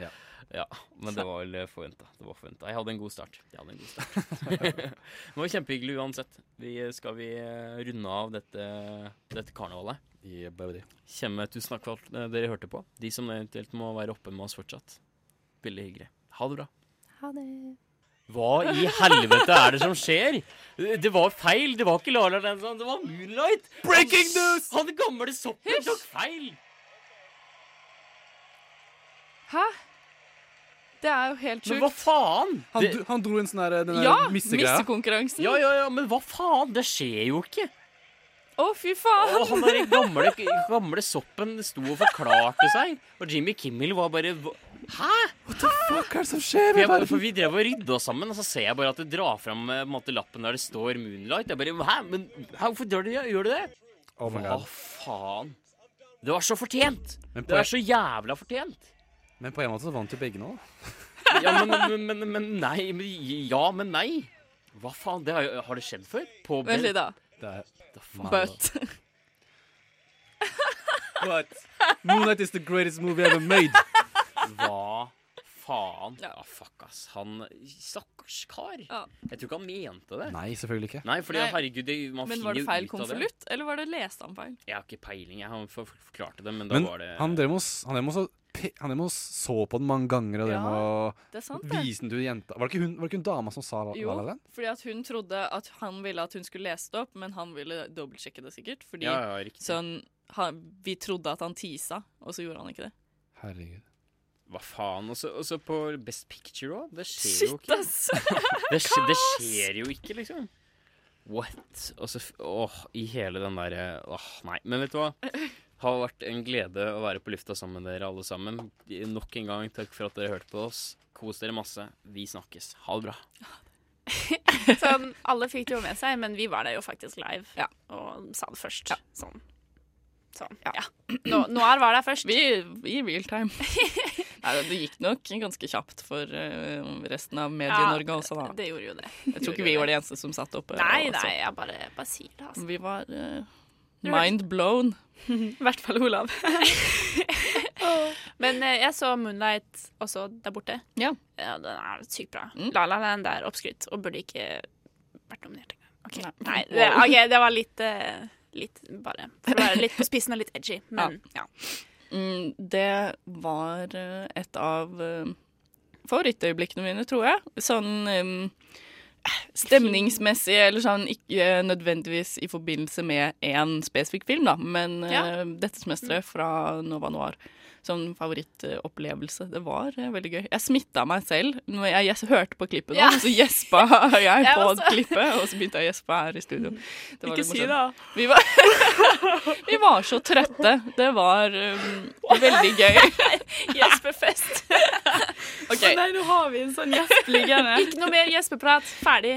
Ja. Ja, men det var vel forventa. Det var forventet. Jeg hadde en god start. Jeg hadde en god start. det var kjempehyggelig uansett. Vi skal vi eh, runde av dette, dette karnevalet. Kjemme, tusen takk for alt eh, dere hørte på. De som eventuelt må være oppe med oss fortsatt. Veldig hyggelig. Ha det bra. Ha det. Hva i helvete er det som skjer? Det var feil. Det var ikke Lala La sånn. det var Moonlight. Breaking news! Han gamle soppen tok feil. Hæ? Det er jo helt sjukt. Men hva faen? Han, Det- han dro en sånn der, den der Ja, missegreia. missekonkurransen. Ja, ja, ja, men hva faen? Det skjer jo ikke. Å, fy faen! Og han der gamle, gamle soppen sto og forklarte seg. Og Jimmy Kimmel var bare Hæ?! What the fuck er det som skjer? For, jeg bare, for Vi drev og rydda oss sammen, og så ser jeg bare at det drar fram eh, måte, lappen der det står 'Moonlight'. Jeg bare Hæ? Men hæ, hvorfor gjør du det? Gjør du det? Oh my Hva faen? Det var så fortjent! Men på- Det er så jævla fortjent. Men på en måte så vant jo begge nå. Ja, men, men, men, men nei. Ja, men nei. Hva faen? Det har, har det skjedd før? På Vent litt, da. Det er The fuck? But But Moonlight is the greatest movie ever made. Hva faen? Ja, fuck, ass. Han Stakkars kar. Jeg tror ikke han mente det. Nei, selvfølgelig ikke. Nei, fordi Nei. herregud, det, man Men var det feil ut konvolutt, eller var det leste han feil? Jeg har ikke peiling. Jeg har for- forklarte det, men da Men var det han drev med oss- han oss så på den mange ganger og drev Ja, må det er sant, det. vise den til jenta. Var det ikke hun, var det ikke hun dama som sa Jo, La Land? fordi at hun trodde at han ville at hun skulle lese det opp, men han ville dobbeltsjekke det sikkert. Fordi Ja, ja, sånn, han, vi trodde at han tisa, og så gjorde han ikke det. Herregud. Hva faen? Og så på Best Picture òg? Det skjer Shit, jo ikke. ass! Det, skje, det skjer jo ikke, liksom. What? Og så Åh, i hele den derre Åh, nei. Men vet du hva? Har vært en glede å være på lufta sammen med dere alle sammen. Nok en gang takk for at dere hørte på oss. Kos dere masse. Vi snakkes. Ha det bra. Sånn, alle fikk det jo med seg, men vi var der jo faktisk live og sa det først. Sånn. sånn. Ja. Nå, Noir var der først. Vi, I real time. Nei, det gikk nok ganske kjapt for eh, resten av Medie-Norge også, da. Det gjorde jo det. Jeg tror ikke vi var de eneste som satt oppe. Nei, nei, jeg bare, bare sier det, altså. Vi var uh, mind blown. I hvert fall Olav. Men eh, jeg så Moonlight også der borte. Ja. den er sykt bra. Mm. La La Land er oppskrytt og burde ikke vært nominert engang. Okay. Nei. Nei, det, ok, det var litt, eh, litt bare For å være litt på spissen og litt edgy. Men ja. Mm, det var eh, et av eh, favorittøyeblikkene mine, tror jeg. Sånn em, stemningsmessig, eller sånn ikke nødvendigvis i forbindelse med én spesifikk film, da, men Ja. uh, dette semesteret fra Nova Noir. Sånn favorittopplevelse. Det var eh, veldig gøy. Jeg smitta meg selv når jeg gjes- hørte på klippet, nå, Ja. så gjespa jeg Jeg på også. klippet, og så begynte jeg å gjespe her i studio. Det var Ikke si det, Vi var, vi var så trøtte. Det var um, veldig gøy. Gjespefest. okay. Nei, nå har vi en sånn gjesp liggende. Ikke noe mer gjespeprat. Ferdig.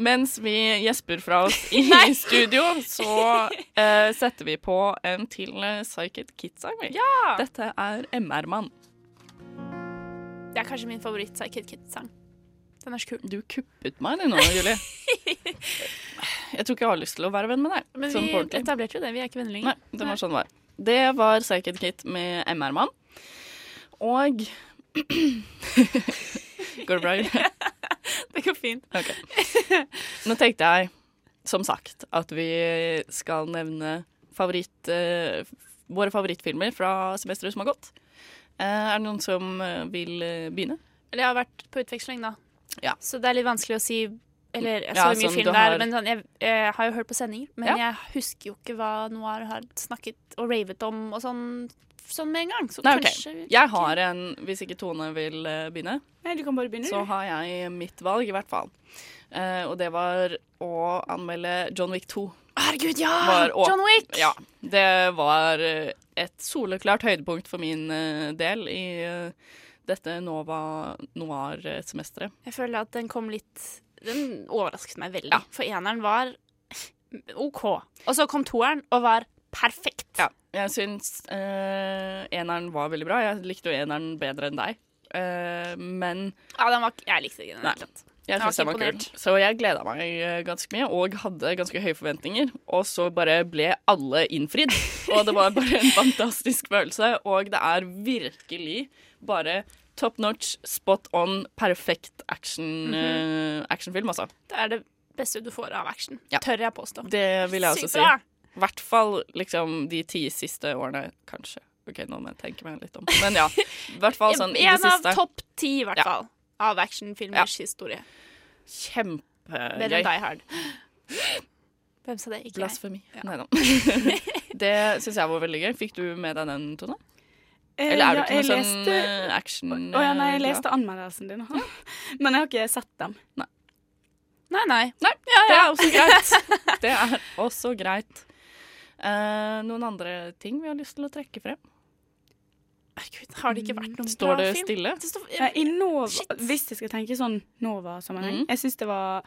Mens vi gjesper fra oss i studio, så uh, setter vi på en til uh, Psychic Kids-sang. vi. Dette er MR-mann. Det er kanskje min favoritt Kid Kid-sang. Den er så kul. Du kuppet meg nå, Julie. Jeg tror ikke jeg har lyst til å være venn med deg. Men sånn vi etablerte jo det. Vi er ikke venner lenger. Nei, det var sånn det var. Det var Psyched Kit med MR-mann. Og Går det bra? Julie? Det går fint. Okay. Nå tenkte jeg, som sagt, at vi skal nevne favoritt, eh, våre favorittfilmer fra semesteret som har gått. Eh, er det noen som eh, vil eh, begynne? Eller jeg har vært på utveksling, da. Ja. Så det er litt vanskelig å si Eller jeg Ja, så mye sånn film du der, har- men sånn, jeg, jeg har jo hørt på sendinger. Men Ja. jeg husker jo ikke hva Noir har snakket og ravet om og sånn, sånn med en gang. Så Nei, kanskje okay. Jeg har en, hvis ikke Tone vil begynne, Nei, du kan bare begynne. så har jeg mitt valg, i hvert fall. Uh, og det var å anmelde John Wick 2. Herregud, ja! Var og, John Wick! Ja. Det var eh, et soleklart høydepunkt for min eh, del i eh, dette Nova Noir-semesteret. Jeg føler at den kom litt Den overrasket meg veldig. For eneren var OK. Og så kom toeren og var perfekt. Ja, jeg syns eh, eneren var veldig bra. Jeg likte jo eneren bedre enn deg. Eh, men Ja, den var, jeg likte ikke den. Nei. Jeg synes syns det var kult. Så jeg gleda meg eh, ganske mye, og hadde ganske høye forventninger. Og så bare ble alle innfridd. Og det var bare en fantastisk følelse. Og det er virkelig bare top notch, spot on, perfekt action, Mhm. eh, actionfilm, altså. Det er det beste du får av action. Ja. Tør jeg påstå. Det vil jeg også si. I hvert fall liksom de ti siste årene, kanskje. OK, nå må jeg tenke meg litt om. Men ja. I hvert fall sånn i det en av topp ti, i hvert Ja. Av actionfilmers historie. Kjempegøy. Bedre enn Die Hard. Hvem sa det? Ikke jeg. Blasfemi. Nei da. det syns jeg var veldig gøy. Fikk du med deg den, Tone? Eh, Eller er du ikke noe leste, sånn leste- eh, action Å ja, nei, jeg leste glad? anmeldelsen din. Men jeg har ikke sett dem. Nei, nei. Nei, det er også greit. Det er også greit. Uh, noen andre ting vi har lyst til å trekke frem? Herregud, har det ikke vært noen Står bra det film? stille? Det står- stille? I Nova, hvis jeg skal tenke sånn Nova-sammenheng Mm. Jeg syns det var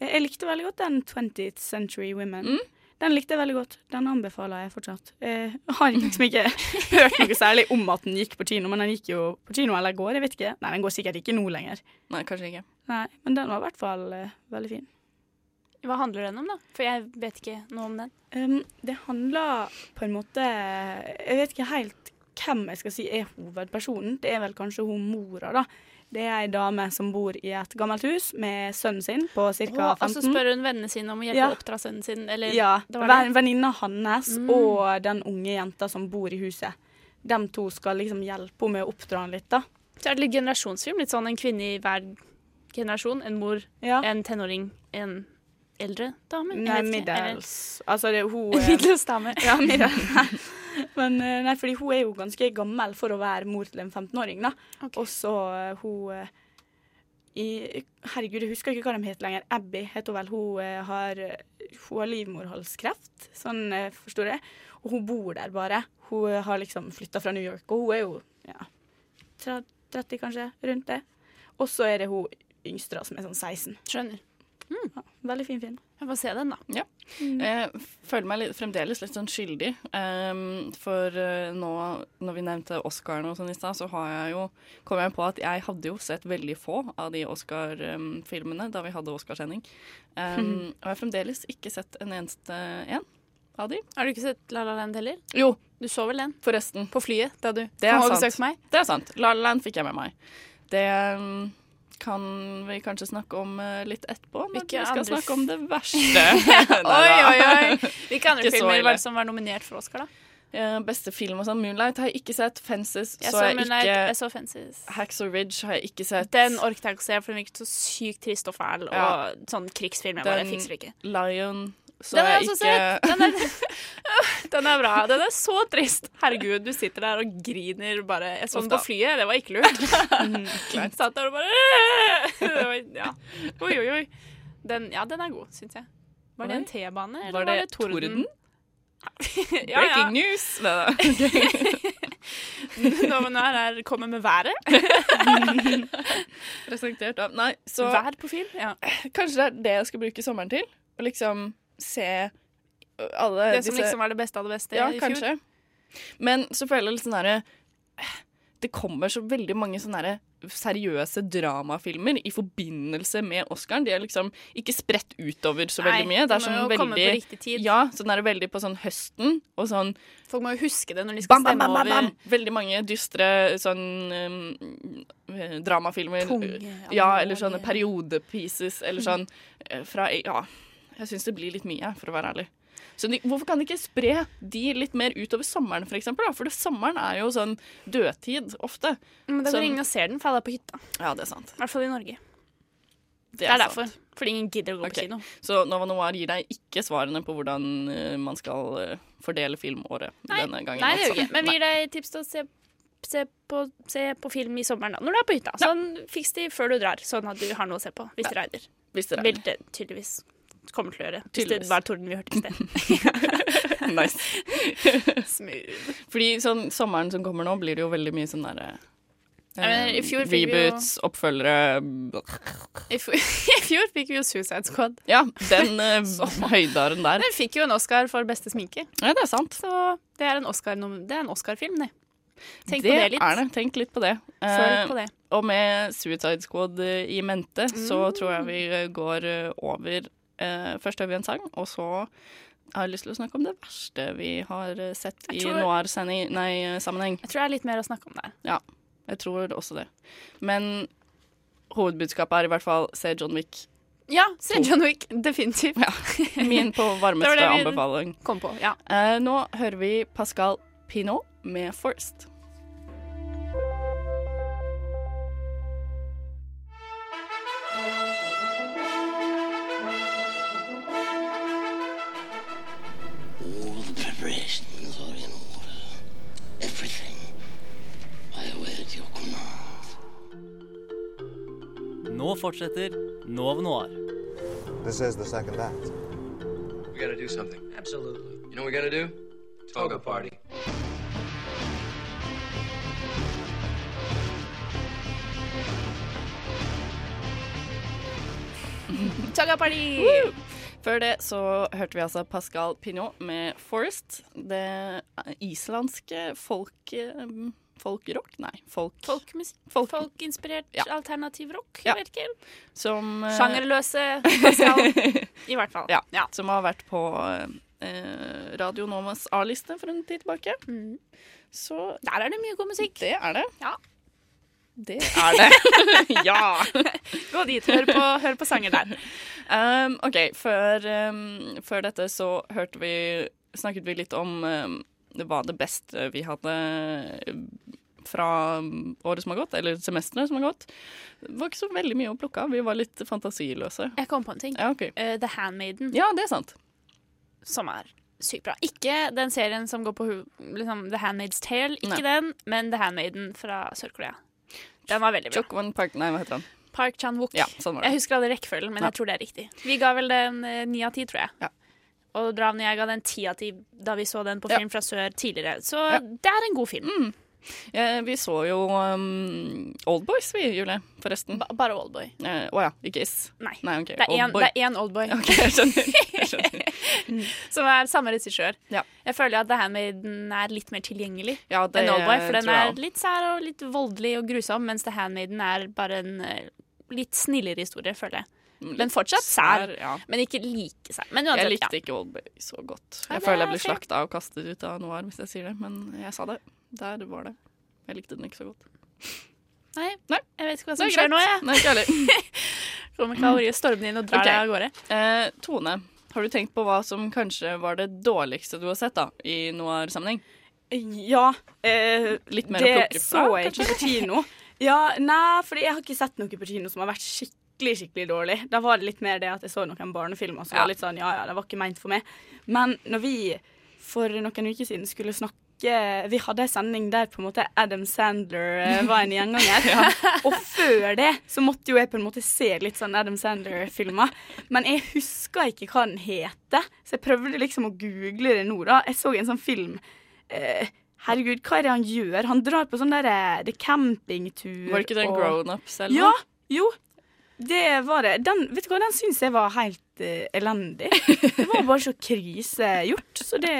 jeg, jeg likte veldig godt den 20th Century Women. Mm. Den likte jeg veldig godt. Den anbefaler jeg fortsatt. Jeg har liksom ikke hørt noe særlig om at den gikk på kino, men den gikk jo på kino eller går, jeg vet ikke. Nei, den går sikkert ikke nå lenger. Nei, kanskje ikke. Nei, Men den var i hvert fall uh, veldig fin. Hva handler den om, da? For jeg vet ikke noe om den. Um, det handler på en måte Jeg vet ikke helt hvem jeg skal si er hovedpersonen. Det er vel kanskje hun mora, da. Det er ei dame som bor i et gammelt hus med sønnen sin på ca. 15. Og så spør hun vennene sine om å hjelpe Ja. å oppdra sønnen sin, eller Ja. Venninna hans Mm. og den unge jenta som bor i huset. De to skal liksom hjelpe henne med å oppdra han litt, da. Så er det litt generasjonsfilm. Litt sånn en kvinne i hver generasjon. En mor, en tenåring, en eldre dame. Nei, middels Altså, det hun middels dame. Ja, middels. Men eh, nei, fordi hun er jo ganske gammel for å være mor til en 15-åring, da. Og så eh, hun eh, i Herregud, jeg husker ikke hva de heter lenger. Abby heter hun vel. Hun har, hun har livmorhalskreft, sånn forstår jeg. Og hun bor der bare. Hun har liksom flytta fra New York, og hun er jo ja, 30 kanskje, rundt det. Og så er det hun yngste, som er sånn 16. Skjønner. Ja, veldig fin film. Jeg får se den, da. Ja. Jeg føler meg litt, fremdeles litt sånn skyldig. Um, for eh, nå når vi nevnte Oscarene og sånn i stad, så har jeg jo, kom jeg på at jeg hadde jo sett veldig få av de Oscar-filmene da vi hadde Oscarsending. Um, og jeg har fremdeles ikke sett en eneste en av de. Har du ikke sett La La Land heller? Jo. Du så vel den? Forresten. På flyet da du Det er kom og besøkte meg? Det er sant. La La Land fikk jeg med meg. Det um, kan vi kanskje snakke om eh, litt etterpå, når Hvilke vi skal andre snakke om det verste. oi, oi, oi. Hvilke andre filmer var det som var nominert for Oscar, da? Uh, beste film og sånn. Moonlight har jeg ikke sett. Fences Jeg så så jeg Moonlight, ikke. jeg så Fences. Hacksaw Ridge har jeg ikke sett. Den orket jeg ikke å se, for den virket så sykt trist og fæl. Ja. Og sånn krigsfilm. Jeg bare fikser ikke. Lion så Den er ikke! Den er, den er bra. Den er så trist. Herregud, du sitter der og griner bare. Jeg så den på flyet, det var ikke lurt. Satt der og bare det var, ja. Oi, oi, oi. Den, ja, den er god, syns jeg. Var det en T-bane, eller Var var det det torden? torden? ja, ja. Breaking news! Nei da. Nå er her kommer med været. Presentert av Nei, så Vær på film? Ja. Kanskje det er det jeg skal bruke sommeren til? Å liksom se alle Det som disse liksom var det beste av det beste Ja, i fjor. kanskje. Men så føler jeg litt sånn herre Det kommer så veldig mange sånne herre seriøse dramafilmer i forbindelse med Oscaren. De er liksom ikke spredt utover så Nei, veldig mye. Det er sånn veldig. Ja, sånn er det veldig på sånn høsten og sånn Folk må jo huske det når de skal Bam, stemme bam, bam, over Veldig mange dystre sånn um, eh, dramafilmer. Tunge, ja, eller sånne periodepieces, eller sånn eh, fra Ja. Jeg syns det blir litt mye, for å være ærlig. Så de, hvorfor kan de ikke spre de litt mer utover sommeren, for eksempel? Da? For det, sommeren er jo sånn dødtid ofte. Men da Sånn- går ingen og ser den, for alle er på hytta. Ja, det er sant. I hvert fall i Norge. Det er derfor. Fordi ingen gidder å gå okay. på kino. Så Nova Noir gir deg ikke svarene på hvordan uh, man skal uh, fordele filmåret denne gangen. Nei, det gjør ikke. Men vi gir deg tips til å se, se, på, se på film i sommeren da, når du er på hytta. Sånn, Fiks de før du drar, sånn at du har noe å se på hvis du regner. Hvis du regner. Vil det tydeligvis kommer til å gjøre. Hvis det var torden vi hørte i sted. nice. Smooth. Fordi sånn sommeren som kommer nå, blir det jo veldig mye sånn derre mener, i fjor fikk vi jo- Reboots, oppfølgere I fjor, fikk vi jo Suicide Squad. Ja, den uh, høydaren der. Den fikk jo en Oscar for beste sminke. Ja, det er sant. Så det er en Oscar- det er en Oscar-film, det. Tenk det på det litt. er det. Tenk litt på det. Føl Eh, på det. Og med Suicide Squad eh, i mente, så Mm. tror jeg vi eh, går eh, over eh, Først hører vi en sang, og så har jeg lyst til å snakke om det verste vi har eh, sett i noir-sammenheng. Jeg tror det er litt mer å snakke om der. Ja, jeg tror også det. Men hovedbudskapet er i hvert fall se John Wick. Ja, se. John Wick. Definitivt. Min på varmeste det det anbefaling. Kom på, ja. uh, nå hører vi Pascal Pinot med 'First'. Nå fortsetter Nov Noir. This is the second act. We gotta do something. Absolutely. You know what we gotta do? Toga party. Før det så hørte vi altså Pascal Pinot med 'Forest'. Det islandske folk... Folkrock? Nei, folk... Folkmusikk. Folk- Folkinspirert Ja. alternativ rock. Ja. Jeg vet ikke. Som uh... Sjangerløse Pascal. I hvert fall. Ja, Som har vært på uh, Radio Nomas A-liste for en tid tilbake. Så Der er det mye god musikk. Det er det. Ja. Det er det. ja! Gå dit, hør på, hør på sanger der. Um, OK, før, um, før dette så hørte vi Snakket vi litt om um, var det beste vi hadde um, fra året som har gått, eller semesteret som har gått. Det var ikke så veldig mye å plukke av. Vi var litt fantasiløse. Jeg kom på en ting. Ja, okay. uh, The Handmaiden. Ja, det er sant. Som er sykt bra. Ikke den serien som går på liksom, The Handmaid's Tale, ikke Nei. den, men The Handmaiden fra Sør-Korea. Den var veldig bra. Chokwan Park, nei, hva heter han? Park Chan-wook. Ja, sånn det. Jeg husker aldri rekkefølgen, men Ja. jeg tror det er riktig. Vi ga vel den eh, ni av ti, tror jeg. Og Draven og jeg ga den ti av ti da vi så den på. Film fra sør tidligere. Så det er en god film. Ja, vi så jo um, Oldboys, vi, Julie, forresten. Ba bare Oldboy. Eh, oh, ja, ikke Is. Nei. Nei Det en- Oldboy. det er én Oldboy. Ok, jeg skjønner. Jeg skjønner. Som er samme regissør. Ja. Jeg føler at The Handmaiden er litt mer tilgjengelig Ja, det enn Oldboy. For den er litt sær og litt voldelig og grusom, mens The Handmaiden er bare en eh, litt snillere historie, føler jeg. Men fortsatt sær, Sær, ja. men ikke like sær. Men uansett, Jeg likte ja. ikke Oldboy så godt. Jeg det føler jeg blir slakta og kastet ut av noir hvis jeg sier det, men jeg sa det. Der var det. Jeg likte den ikke så godt. Nei, Nei. jeg vet ikke hva Det som er skjer nå, jeg. Nei, ikke heller. Kommer Kaori stormende inn og drar okay. deg av gårde. Eh, Tone, har du tenkt på hva som kanskje var det dårligste du har sett da, i noir-sammenheng? Ja. Eh, Litt mer å plukke fra, så jeg ikke på kino. Ja, nei, for jeg har ikke sett noe på kino som har vært skikkelig skikkelig skikkelig dårlig. Da var det litt mer det at jeg så noen barnefilmer som Ja. var litt sånn ja ja, det var ikke meint for meg. Men når vi for noen uker siden skulle snakke Vi hadde en sending der på en måte Adam Sandler eh, var en gjenganger. Og før det så måtte jo jeg på en måte se litt sånn Adam Sandler-filmer. Men jeg huska ikke hva den heter, så jeg prøvde liksom å google det nå. da. Jeg så en sånn film eh, Herregud, hva er det han gjør? Han drar på sånn derre det campingtur Var det ikke den og- Grown-ups eller Ja, jo. Det var det. Den, vet du hva, den syns jeg var helt uh, elendig. Det var bare så krisegjort, så det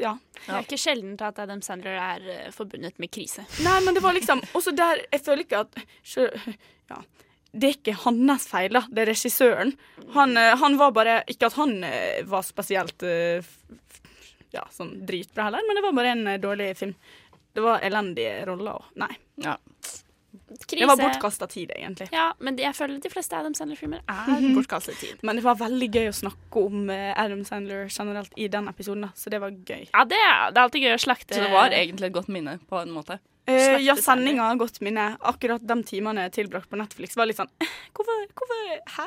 Ja. Det er ikke sjelden at Adam Sandler er uh, forbundet med krise. Nei, men det var liksom Også der Jeg føler ikke at Ja. Det er ikke hans feil, da. Det er regissøren. Han, uh, han var bare Ikke at han var spesielt Ja, sånn dritbra heller, men det var bare en dårlig film. Det var elendige roller òg. Nei. Ja. Det var bortkasta tid, egentlig. Ja, men jeg føler de fleste Adam Sandler-filmer er bortkastet tid. Men det var veldig gøy å snakke om eh, Adam Sandler generelt i den episoden, da, så det var gøy. Ja, det er, det er alltid gøy å slakte Så det var egentlig et godt minne, på en måte. Eh, ja, sendinga har godt minne. Akkurat de timene jeg tilbrakt på Netflix, var litt sånn eh, Hvorfor, hvorfor Hæ?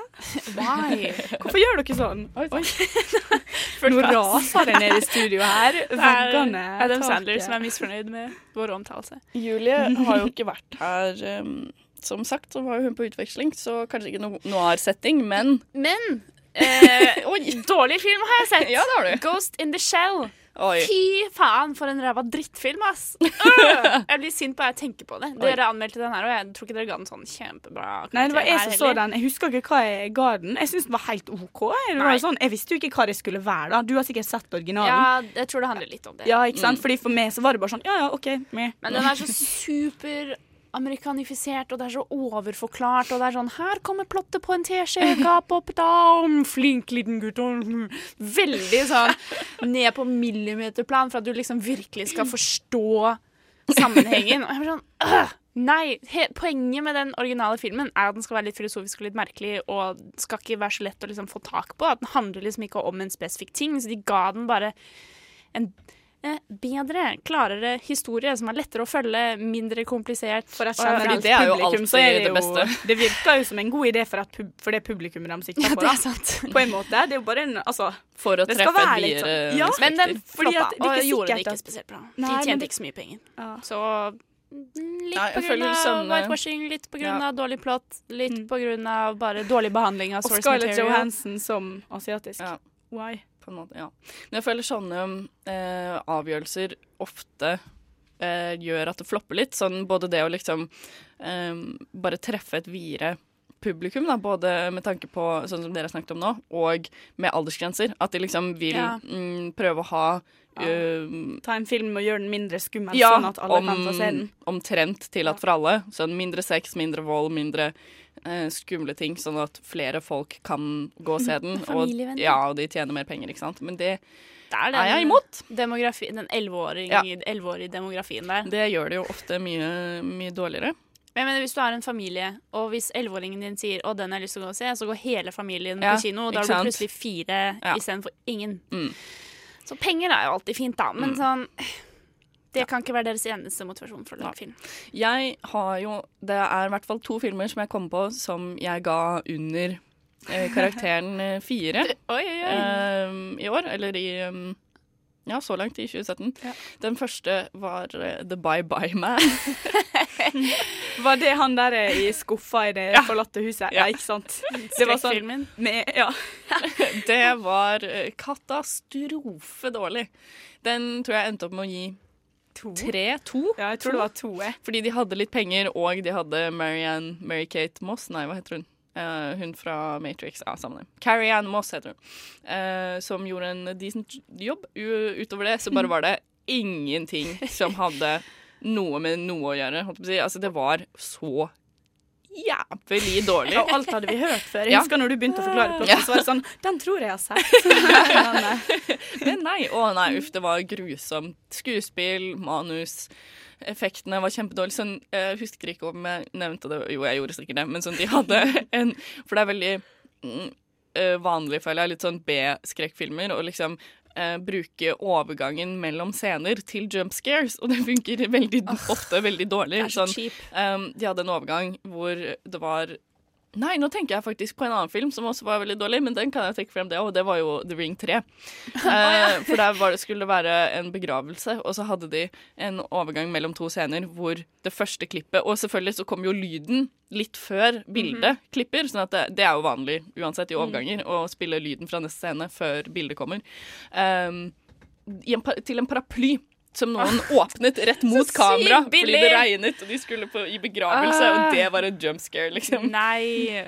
Why? Hvorfor gjør dere sånn? Oi. Nå raser det ned i studio her. Er Veggene Adam. Sandler som er misfornøyd med vår omtale. Julie har jo ikke vært her. Um, som sagt så var hun på utveksling, så kanskje ikke noe noir-setting, men Men eh, Oi, dårlig film har jeg sett. Ja, det har du. Ghost in the Shell. Oi. Fy faen, for en ræva drittfilm, ass! Jeg blir sint bare jeg tenker på det. Dere anmeldte den her, og jeg tror ikke dere ga den sånn kjempebra Nei, det var jeg som så den. Jeg husker ikke hva jeg ga den. Jeg syns den var helt OK. Var sånn, jeg visste jo ikke hva det skulle være. da Du har sikkert sett originalen. Ja, jeg tror det handler litt om det. Ja, ikke sant? Fordi For meg så var det bare sånn Ja, ja, OK. Me. Men den er så super amerikanifisert, og det er så overforklart, og det er sånn Her kommer plottet på en teskje, gap down, flink liten gutt Veldig sånn ned på millimeterplan for at du liksom virkelig skal forstå sammenhengen. Og jeg blir sånn øh, Nei! Poenget med den originale filmen er at den skal være litt filosofisk og litt merkelig, og skal ikke være så lett å liksom få tak på. At den handler liksom ikke om en spesifikk ting, så de ga den bare en bedre, klarere historie som er lettere å følge, mindre komplisert. For et generelt det er jo publikum, alltid så er det det jo beste. Det virker jo som en god idé for, at pub for det publikummet de sikter Ja, på. det da. er sant. På en måte. Det er jo bare en Altså For å det skal treffe et være litt videre sånn- ja, Men den floppa, og gjorde det ikke at- spesielt bra. Nei, De tjente det- ikke så mye penger. Ja. Så mm, litt sånn, eh, whitewashing, litt på grunn ja. av dårlig plott, litt grunn av bare dårlig behandling av Og Scarlett Johansen Johansson som asiatisk. Why? På en måte, ja. Men jeg føler sånne eh, avgjørelser ofte eh, gjør at det flopper litt. Sånn både det å liksom eh, bare treffe et videre publikum, da, både med tanke på sånn som dere har snakket om nå, og med aldersgrenser. At de liksom vil Ja. mm, prøve å ha eh, Ta en film og gjøre den mindre skummel, ja, sånn at alle kan få se den. omtrent tillatt for alle. Sånn mindre sex, mindre vold, mindre eh, skumle ting, sånn at flere folk kan gå og se den. og, ja, og de tjener mer penger, ikke sant. Men det Det er, er jeg imot. Demografi, den elleveårige Ja. demografien der. Det gjør det jo ofte mye, mye dårligere. Men jeg mener, hvis du har en familie, og hvis elleveåringen din sier 'Å, den har jeg lyst til å gå og se', så går hele familien Ja, på kino, og da har du plutselig fire Ja. istedenfor ingen. Mm. Så penger er jo alltid fint, da, men Mm. sånn Det kan ikke være deres eneste motivasjon for å lage film. Jeg har jo Det er i hvert fall to filmer som jeg kom på som jeg ga under eh, karakteren eh, fire Oi, oi, oi. eh, i år. Eller i um, Ja, så langt, i 2017. Den første var uh, The Bye Bye Man. Var det han der i skuffa i det forlatte huset? Ja, ikke sant? Det var sånn med, ja. det var katastrofe dårlig. Den tror jeg endte opp med å gi tre, to. Ja, jeg tror det var to. Jeg. Fordi de hadde litt penger, og de hadde Marianne Mary-Kate Moss. Nei, hva heter hun? Uh, hun fra Matrix. Ja, samme. Carrie Ann Moss heter hun. Uh, som gjorde en decent jobb. U utover det så bare var det ingenting som hadde noe med noe å gjøre. Holdt på å si. Altså, det var så jævlig dårlig. Og alt hadde vi hørt før. Jeg husker når du begynte å forklare plottet, Ja. så var det sånn Den tror jeg har sett. Men nei, å nei, uff, det var grusomt. Skuespill, manus, effektene var kjempedårlige. Sånn, jeg husker ikke om jeg nevnte det, jo, jeg gjorde sikkert det, men sånn, de hadde en For det er veldig mm, eh, vanlig, føler jeg, litt sånn B-skrekkfilmer, og liksom eh, bruke overgangen mellom scener til jump scares, og det funker veldig ofte veldig dårlig. det er så Sånn, cheap. um, de hadde en overgang hvor det var Nei, nå tenker jeg faktisk på en annen film som også var veldig dårlig, men den kan jeg trekke frem det, og det var jo The Ring 3. Eh, for der var det, skulle det være en begravelse, og så hadde de en overgang mellom to scener hvor det første klippet Og selvfølgelig så kom jo lyden litt før bildet klipper, sånn at det, det er jo vanlig uansett i overganger å spille lyden fra neste scene før bildet kommer. Eh, til en paraply som noen åpnet rett mot kamera fordi det regnet, og de skulle på, i begravelse, Ah. og det var en jump scare, liksom. Nei.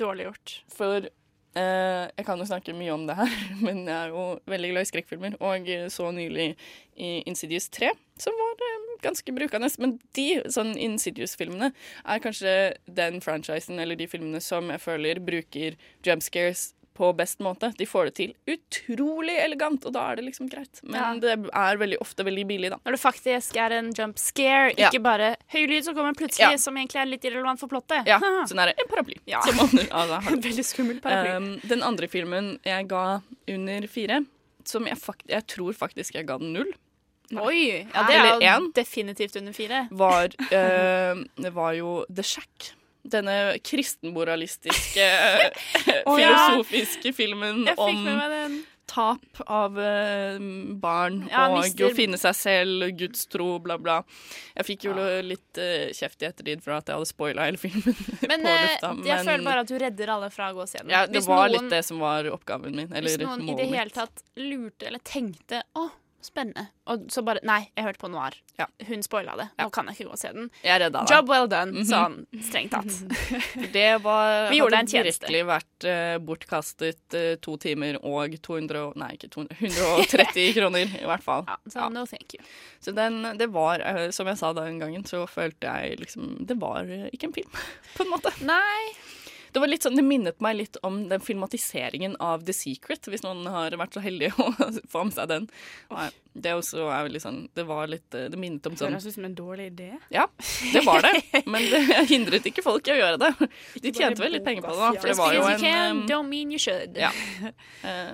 Dårlig gjort. For eh, jeg kan jo snakke mye om det her, men jeg er jo veldig glad i skrekkfilmer, og så nylig i Insidious 3, som var eh, ganske brukende. Men de sånn Insidious-filmene er kanskje den franchisen eller de filmene som jeg føler bruker jump scares på best måte. De får det til utrolig elegant, og da er det liksom greit. Men Ja. det er veldig ofte veldig billig, da. Når det faktisk er en jump scare, Ja. ikke bare høy lyd som kommer plutselig, Ja. som egentlig er litt irrelevant for plottet. Ja, sånn er det. En paraply. Ja. Som man, altså, Veldig skummel paraply. Um, den andre filmen jeg ga under fire, som jeg, fakt jeg tror faktisk jeg ga den null, Oi! Ja, det er jo definitivt under fire. var, uh, det var jo The Shack. Denne kristenmoralistiske, eh, Å, ja. filosofiske filmen om tap av eh, barn Ja, og mister- å finne seg selv, gudstro, bla, bla. Jeg fikk jo litt uh, kjeft i ettertid for at jeg hadde spoila hele filmen Men, på lufta, men jeg føler bare at du redder alle fra å gå den. ja, det Hvis var noen- litt det som var oppgaven min. Eller Hvis noen i det hele tatt lurte eller tenkte å, spennende, og så bare Nei, jeg hørte på Noir. Hun spoila det. Nå kan jeg ikke gå og se den. Job well done, Mhm. sånn strengt tatt. Det var, Vi gjorde en hadde tjeneste. virkelig vært uh, bortkastet uh, to timer og 200 Nei, ikke 200, 130 kroner, i hvert fall. Så no thank you. Så den, det var, uh, som jeg sa den gangen, så følte jeg liksom Det var ikke en film, på en måte. Nei. Det var litt sånn, det minnet meg litt om den filmatiseringen av The Secret, hvis noen har vært så heldig å få med seg den. Nei, det også er veldig sånn Det var litt eh, Det minnet om sånn Høres ut som en dårlig idé. Ja, det var det. Men det hindret ikke folk i å gjøre det. De tjente vel litt penger på det, da. For det var jo en um, don't mean you should. Ja.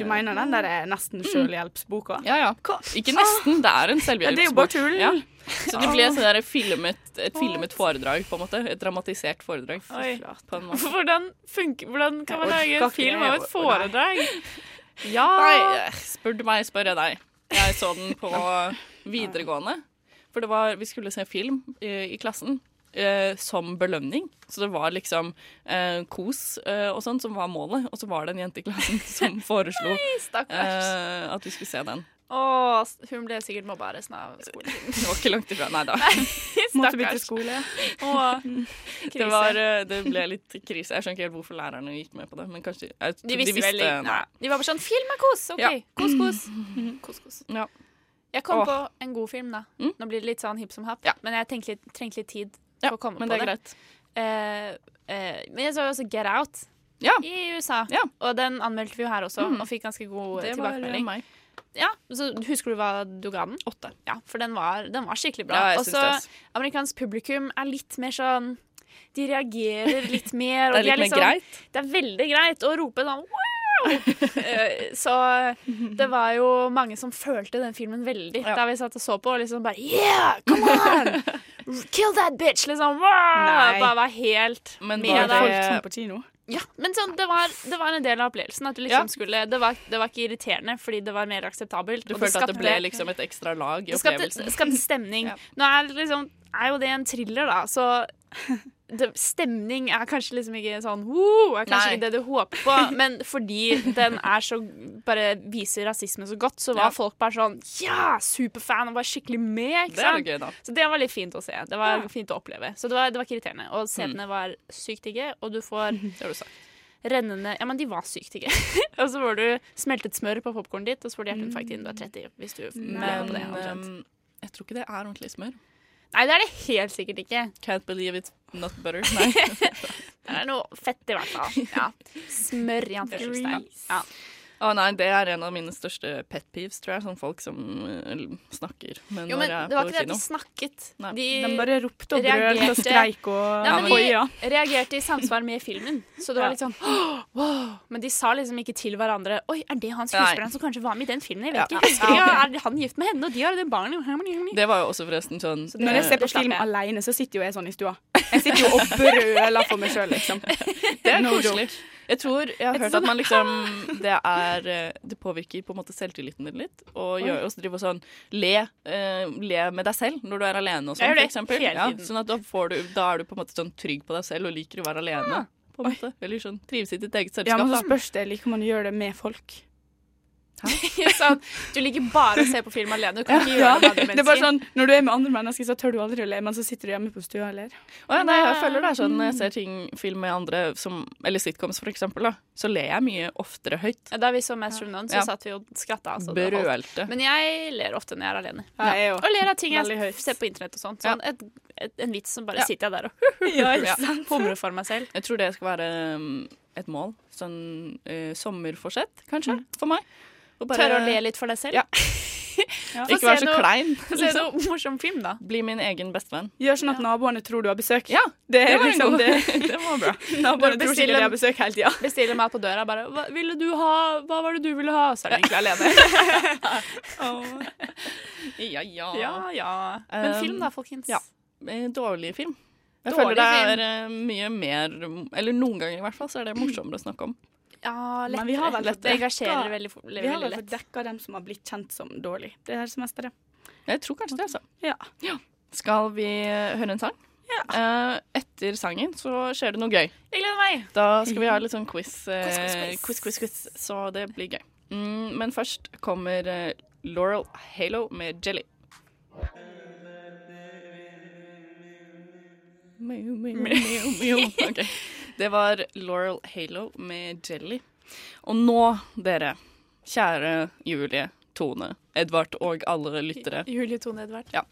Du mener den der er nesten selvhjelpsboka? Ja, ja. Ikke nesten. Det er en Ja, det er jo bare tull. Ja. Så det ble sånn filmet, et filmet foredrag, på en måte. Et dramatisert foredrag. På en måte. Hvordan, funker, hvordan kan man lage en film av et foredrag? Ja Nei, spør du meg, spør jeg deg. Jeg så den på videregående. For det var, vi skulle se film i, i klassen. Eh, som belønning. Så det var liksom eh, kos eh, og sånn som var målet. Og så var det en jente i klassen som foreslo Nei, eh, at vi skulle se den. Å, hun ble sikkert mobba resten av skolen. Det var ikke langt ifra. Nei da. Måtte bytte skole. Å, Det, var, eh, det ble litt krise. Jeg skjønner ikke helt hvorfor lærerne gikk med på det. Men kanskje jeg, De visste vel nei. nei. De var bare sånn Film er kos! OK. Ja. Kos, kos. kos, kos. Ja. Jeg kom Åh. på en god film, da. Nå blir det litt sånn hipp som happ, men jeg tenkte litt, trengte litt tid Ja, på å komme men på det er det. greit. Uh, uh, men jeg så også Get Out i USA, og den anmeldte vi jo her også, Mm. og fikk ganske god Det tilbakemelding. Var meg. Ja, så Husker du hva du ga den? Åtte. Ja, For den var, den var skikkelig bra. Ja, og så amerikansk publikum er litt mer sånn De reagerer litt mer. Det er litt mer liksom- greit? Det er veldig greit å rope sånn wow! Eh, så det var jo mange som følte den filmen veldig da vi satt og så på. Og liksom bare Yeah, come on! Kill that bitch! Liksom. Wow! Bare var helt Men med var det folk som på kino? Ja, men sånn, det, var, det var en del av opplevelsen. At du liksom skulle, det, var, det var ikke irriterende, fordi det var mer akseptabelt. Du følte at det ble liksom et ekstra lag i opplevelsen? det skapte, skapte stemning. Nå er, liksom, er jo det en thriller, da, så stemning er kanskje liksom ikke sånn woo, er kanskje Nei. ikke det du håper på, men fordi den er så bare viser rasisme så godt, så var Ja. folk bare sånn ja, superfan og var skikkelig med. Ikke Det er sant? jo gøy, da. Så det var litt fint å se. Det var Ja. fint å oppleve. Så det var, det var ikke irriterende. Og scenene var sykt digge, og du får rennende Ja, men de var sykt digge. og så får du smeltet smør på popkornet ditt, og så får du hjerteinfarkt innen du er 30. Hvis du Men på det. omtrent. um, jeg tror ikke det er ordentlig smør. Nei, det er det helt sikkert ikke. Can't believe it's not butter. Nei. Det er noe fett, i hvert fall. Ja. Smør i anførselstegn. Ja. Å nei, det er en av mine største pet peeves, tror jeg. Sånn folk som uh, snakker. Men Jo, når men jeg det var ikke det at de snakket. Nei. De, De bare ropte og brølte og skreik og ja, men De De reagerte i samsvar med filmen. Så det var Ja. litt sånn wow. Men de sa liksom ikke til hverandre Oi, er det han skuespilleren som kanskje var med i den filmen? Jeg vet Ja. ikke. Husker Ja. Er han gift med henne, og de har det barnet? Det var jo også forresten sånn Når jeg ser på det film aleine, alene, så sitter jo jeg sånn i stua. Jeg sitter jo og brøler for meg sjøl, liksom. Det er No koselig. joke. Jeg tror jeg har hørt sånn- at man liksom Det er eh, Det påvirker på en måte selvtilliten din litt. Og gjør oss drive og sånn le, uh, le med deg selv når du er alene og sånn, for eksempel. Ja, sånn at da, får du, da er du på en måte sånn trygg på deg selv og liker å være alene. På en måte. Eller sånn trives i ditt eget selskap. Ja, men så spørs det. Liker man å gjøre det med folk? Sånn, du liker bare å se på film alene. Du kan ikke gjøre det med andre det er bare mennesker. sånn, Når du er med andre mennesker, så tør du aldri å le, men så sitter du hjemme på stua og ler. Oh, ja, nei, jeg føler det er sånn når jeg ser ting, film med andre, som, eller sitcoms for eksempel, da, så ler jeg mye oftere høyt. Ja, Da vi så Master Room None, så Ja. satt vi og skratta. Altså. Brølte. Men jeg ler ofte når jeg er alene. Ja, jeg Og ler av ting jeg ser på internett og sånt. Sånn, et, et, en vits som bare Ja. sitter jeg der og humrer for meg selv. Jeg tror det skal være um, et mål. Sånn uh, sommerforsett, kanskje, for meg. Og bare- Tørre å le litt for deg selv. Ja. ja. Ikke vær så noe- klein. Få se noe morsom film, da. Bli min egen bestevenn. Gjør sånn at naboene tror du har besøk. Ja, det, det var liksom det. det var bra. Naboene tror sikkert de har besøk hele tida. Bestiller mat på døra. Bare hva, ville du ha, 'Hva var det du ville ha?' Så er du egentlig alene. Ja, ja. Ja, ja. Men Um, film, da, folkens? Ja. Eh, Dårlig film. Jeg Dårlig føler det er film. mye mer Eller noen ganger i hvert fall, så er det morsommere å snakke om. Ja, Men vi har vel lettere. Det engasjerer veldig, fort- Vi har veldig vel fått dekka dem som har blitt kjent som dårlig det her semesteret. Jeg tror kanskje det, altså. Ja. Skal vi eh, høre en sang? Eh, etter sangen så skjer det noe gøy. Jeg gleder meg. Da skal vi ha litt sånn quiz. eh, Quiz, quiz, quiz. quiz, quiz, quiz. Så det blir gøy. Mm, men først kommer eh, Laurel Halo med Jelly. Mew, mew, mew, mew, mew. meow. Det var Laurel Halo med Jelly. Og nå, dere, kjære Julie, Tone, Edvard og alle lyttere. Julie Tone Edvard. Ja.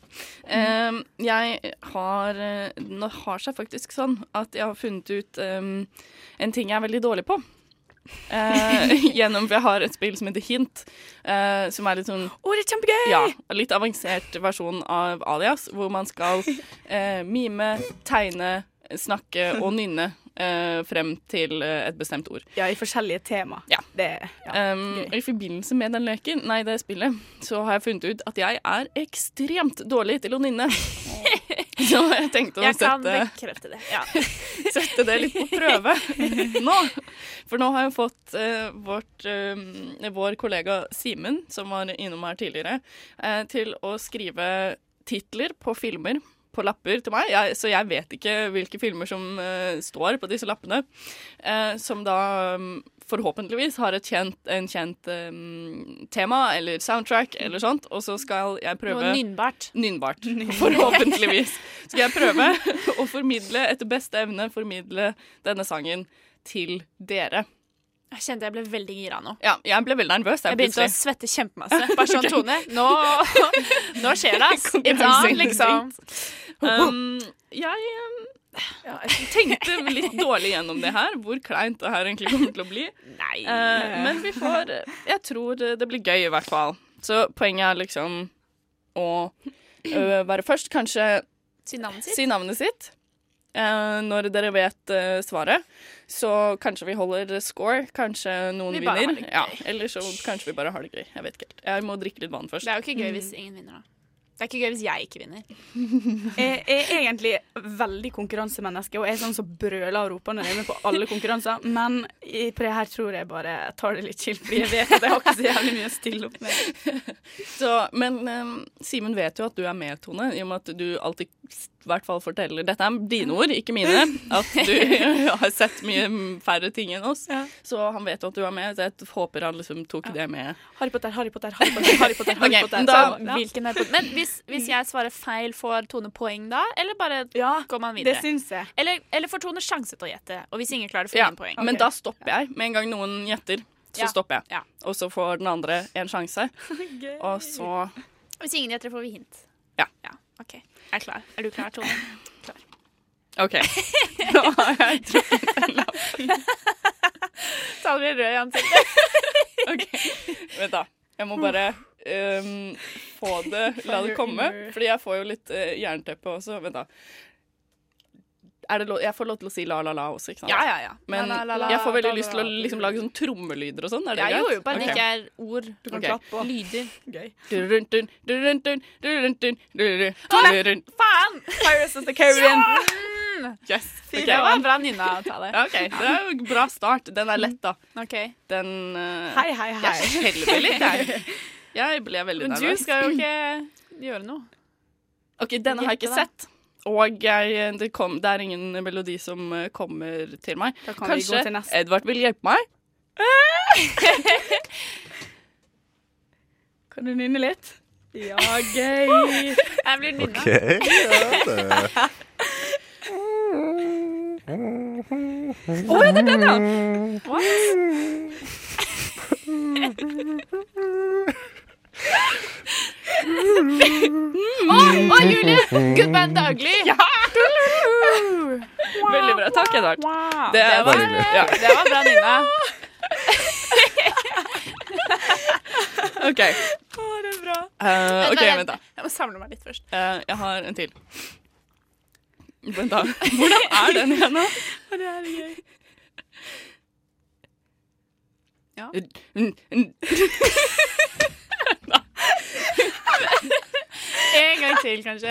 Ehm, jeg har eh, Nå har seg faktisk sånn at jeg har funnet ut um, en ting jeg er veldig dårlig på. Uh, gjennom For jeg har et spill som heter Hint, uh, som er litt sånn Å, det er kjempegøy! Ja, litt avansert versjon av Alias, hvor man skal uh, mime, tegne, snakke og nynne eh, frem til eh, et bestemt ord. Ja, i forskjellige tema. Ja. Det, ja, Um, og I forbindelse med den leken, nei, det spillet, så har jeg funnet ut at jeg er ekstremt dårlig til å nynne. så jeg tenkte å Jeg kan sette, det. Ja. sette det litt på prøve nå. For nå har jeg fått eh, vårt, eh, vår kollega Simen, som var innom her tidligere, eh, til å skrive titler på filmer på lapper til meg, jeg, så jeg vet ikke hvilke filmer som uh, står på disse lappene. Uh, som da um, forhåpentligvis har et kjent, en kjent um, tema eller soundtrack eller sånt, og så skal jeg prøve Noe nynnbart. Nynnbart. Forhåpentligvis. Skal jeg prøve å formidle, etter beste evne, formidle denne sangen til dere. Jeg kjente jeg ble veldig gira nå. Ja, jeg ble veldig nervøs. Jeg, Jeg begynte å svette kjempemasse. Bare sånn. Tone, nå, nå skjer det, I dag, liksom. Um, jeg um, ja, jeg tenkte litt dårlig gjennom det her, hvor kleint det her egentlig kommer til å bli. Nei. Uh, men vi får Jeg tror det blir gøy, i hvert fall. Så poenget er liksom å uh, være først, kanskje Si navnet sitt. si navnet sitt. Uh, når dere vet svaret, så kanskje vi holder score. Kanskje noen Vi vinner. Ja, eller så kanskje vi bare har det gøy. Jeg vet ikke helt. Jeg må drikke litt vann først. Det er jo ikke gøy hvis ingen vinner, da. Det er ikke gøy hvis jeg ikke vinner. Jeg er egentlig veldig konkurransemenneske og er sånn som brøler og roper når jeg er med på alle konkurranser, men på det her tror jeg bare tar det litt chill, fordi jeg vet at jeg har ikke så jævlig mye å stille opp med. Så, men um, Simen vet jo at du er med, Tone, i og med at du alltid hvert fall forteller Dette er dine ord, ikke mine. At du har sett mye færre ting enn oss. Så han vet at du er med, så jeg håper han liksom tok det med. Harry Potter, Harry Potter, Harry Potter, Harry Potter. Harry Ok, Potter. da- Så. Hvilken Harry Potter? Men hvis, hvis jeg svarer feil, får Tone poeng da? Eller bare går man videre? det syns jeg. Eller, eller får Tone sjanse til å gjette? Og hvis ingen klarer det, får Ja, ingen poeng. men da stopper jeg. Med en gang noen gjetter, så Ja. stopper jeg. Ja. Og så får den andre en sjanse. Og så Hvis ingen gjetter, får vi hint. Ja. OK. Jeg er klar. Er du klar, Tone? Klar. OK. Nå har jeg trukket en lapp. Ta den rød i ansiktet. OK. Vent, da. Jeg må bare um, få det La det komme. Fordi jeg får jo litt uh, jernteppe også. Vent, da. Det lov, jeg får lov til å si la, la, la også, ikke sant? Ja, ja, ja. Men La, la, la, jeg får veldig lyst til å liksom, lage sånn trommelyder og sånn. Er det Ja, greit? jo, jo, bare det ikke er ord. Du kan okay. klappe og- Lyder. Gøy. Faen! Pirates of the Caribbean. Yes. Okay. Det var en bra nynna-tale. Ja, OK. Det er jo en bra start. Den er lett, da. Ok. Den uh, Hei, hei, hei. Jeg skjelver litt, jeg. Jeg ble veldig Men du skal jo ikke gjøre noe. OK, denne har jeg ikke sett. Og jeg, det, kom, det er ingen melodi som eh, kommer til meg. Da kan vi gå Kanskje til neste. Edvard vil hjelpe meg? Kan du nynne litt? Ja, gøy. Jeg blir nynna. Okay. ja, Å, ja, det er den, ja. Å, å, Julie! Good band daglig. Ja! Veldig bra. Takk, Edvard. Wow. Det Det, var, var- ja. det var bra Nina. OK. Å, det er bra. Eh, OK, vent, da. Jeg må samle meg litt først. Eh, jeg har en til. Vent, da. Hvordan er den igjen, da? Det er gøy. Ja. En gang til, kanskje.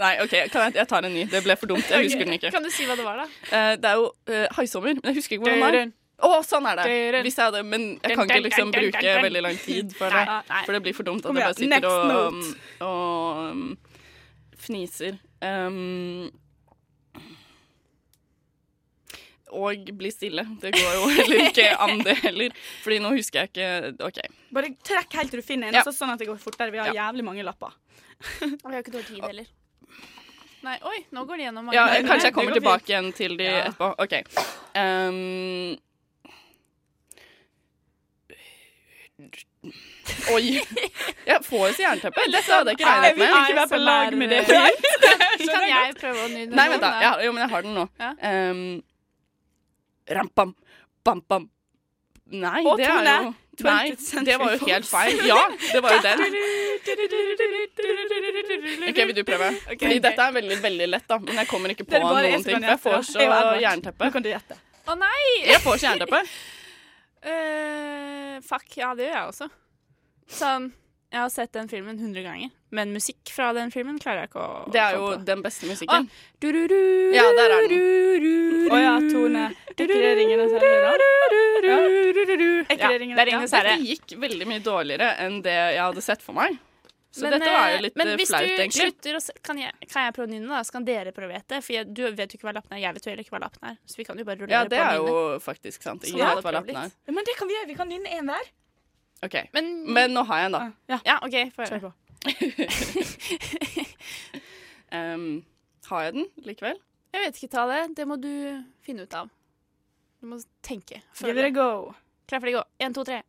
Nei, OK, kan jeg, jeg tar en ny. Det ble for dumt. Jeg husker den ikke. Kan du si hva det var, da? Eh, det er jo uh, haisommer, men jeg husker ikke hvordan den er. Å, sånn er det! Hvis jeg hadde, men jeg kan ikke liksom bruke veldig lang tid for det. For det blir for dumt at jeg bare sitter og, og, og um, fniser. Um, og bli stille. Det går jo heller ikke an, det heller. Fordi nå husker jeg ikke OK. Bare trekk helt til du finner en, Ja. så sånn at det går fortere. Vi har jævlig mange lapper. Og vi har ikke dårlig tid heller. Nei, oi, nå går det gjennom mange Ja, jeg, kanskje jeg kommer tilbake fint. igjen til de Ja. etterpå. OK. Um, Oi. Jeg får jo så jernteppe. Dette hadde jeg ikke regnet med. Jeg vil ikke være på lag med det. Kan jeg prøve å nynne Nei, vent da. Ja, jo, men jeg har den nå. Um, rampam, bam, bam. Nei, Og det er jo Nei, det var jo helt feil. Ja, det var jo den. OK, vil du prøve? Okay, Fordi dette er veldig, veldig lett, da. Men jeg kommer ikke på noen ting. jeg får så jernteppe. Nå kan du gjette. Å nei! Jeg får så jernteppe. uh, fuck, ja, det gjør jeg også. Sånn, jeg har sett den filmen 100 ganger, men musikk fra den filmen klarer jeg ikke å Det er jo på. den beste musikken. Å, du-du-du, Ja, der er den. Å ja, Tone. Er ikke det Ringenes herre? Ja. Er ikke Ja, det Ringenes det er herre. Dette gikk veldig mye dårligere enn det jeg hadde sett for meg. Så Men, dette var jo litt men eh, hvis du slutter kan, jeg, kan jeg prøve å nynne, da? Så kan dere prøve å gjette. For jeg, du vet jo ikke hva lappen er, jeg vet jo heller ikke hva lappen er. Så vi kan jo bare rulle Ja, på det å er jo faktisk sant. Ingen vet hva lappen er. Men det kan vi gjøre. Vi kan nynne én hver. OK. Men, nå har jeg en, da. Ja, OK. Få høre. på. Um, har jeg den likevel? Jeg vet ikke, ta Det Det må du finne ut av. Du må tenke. Give it a go. Klar, ferdig, gå. Én, to, tre.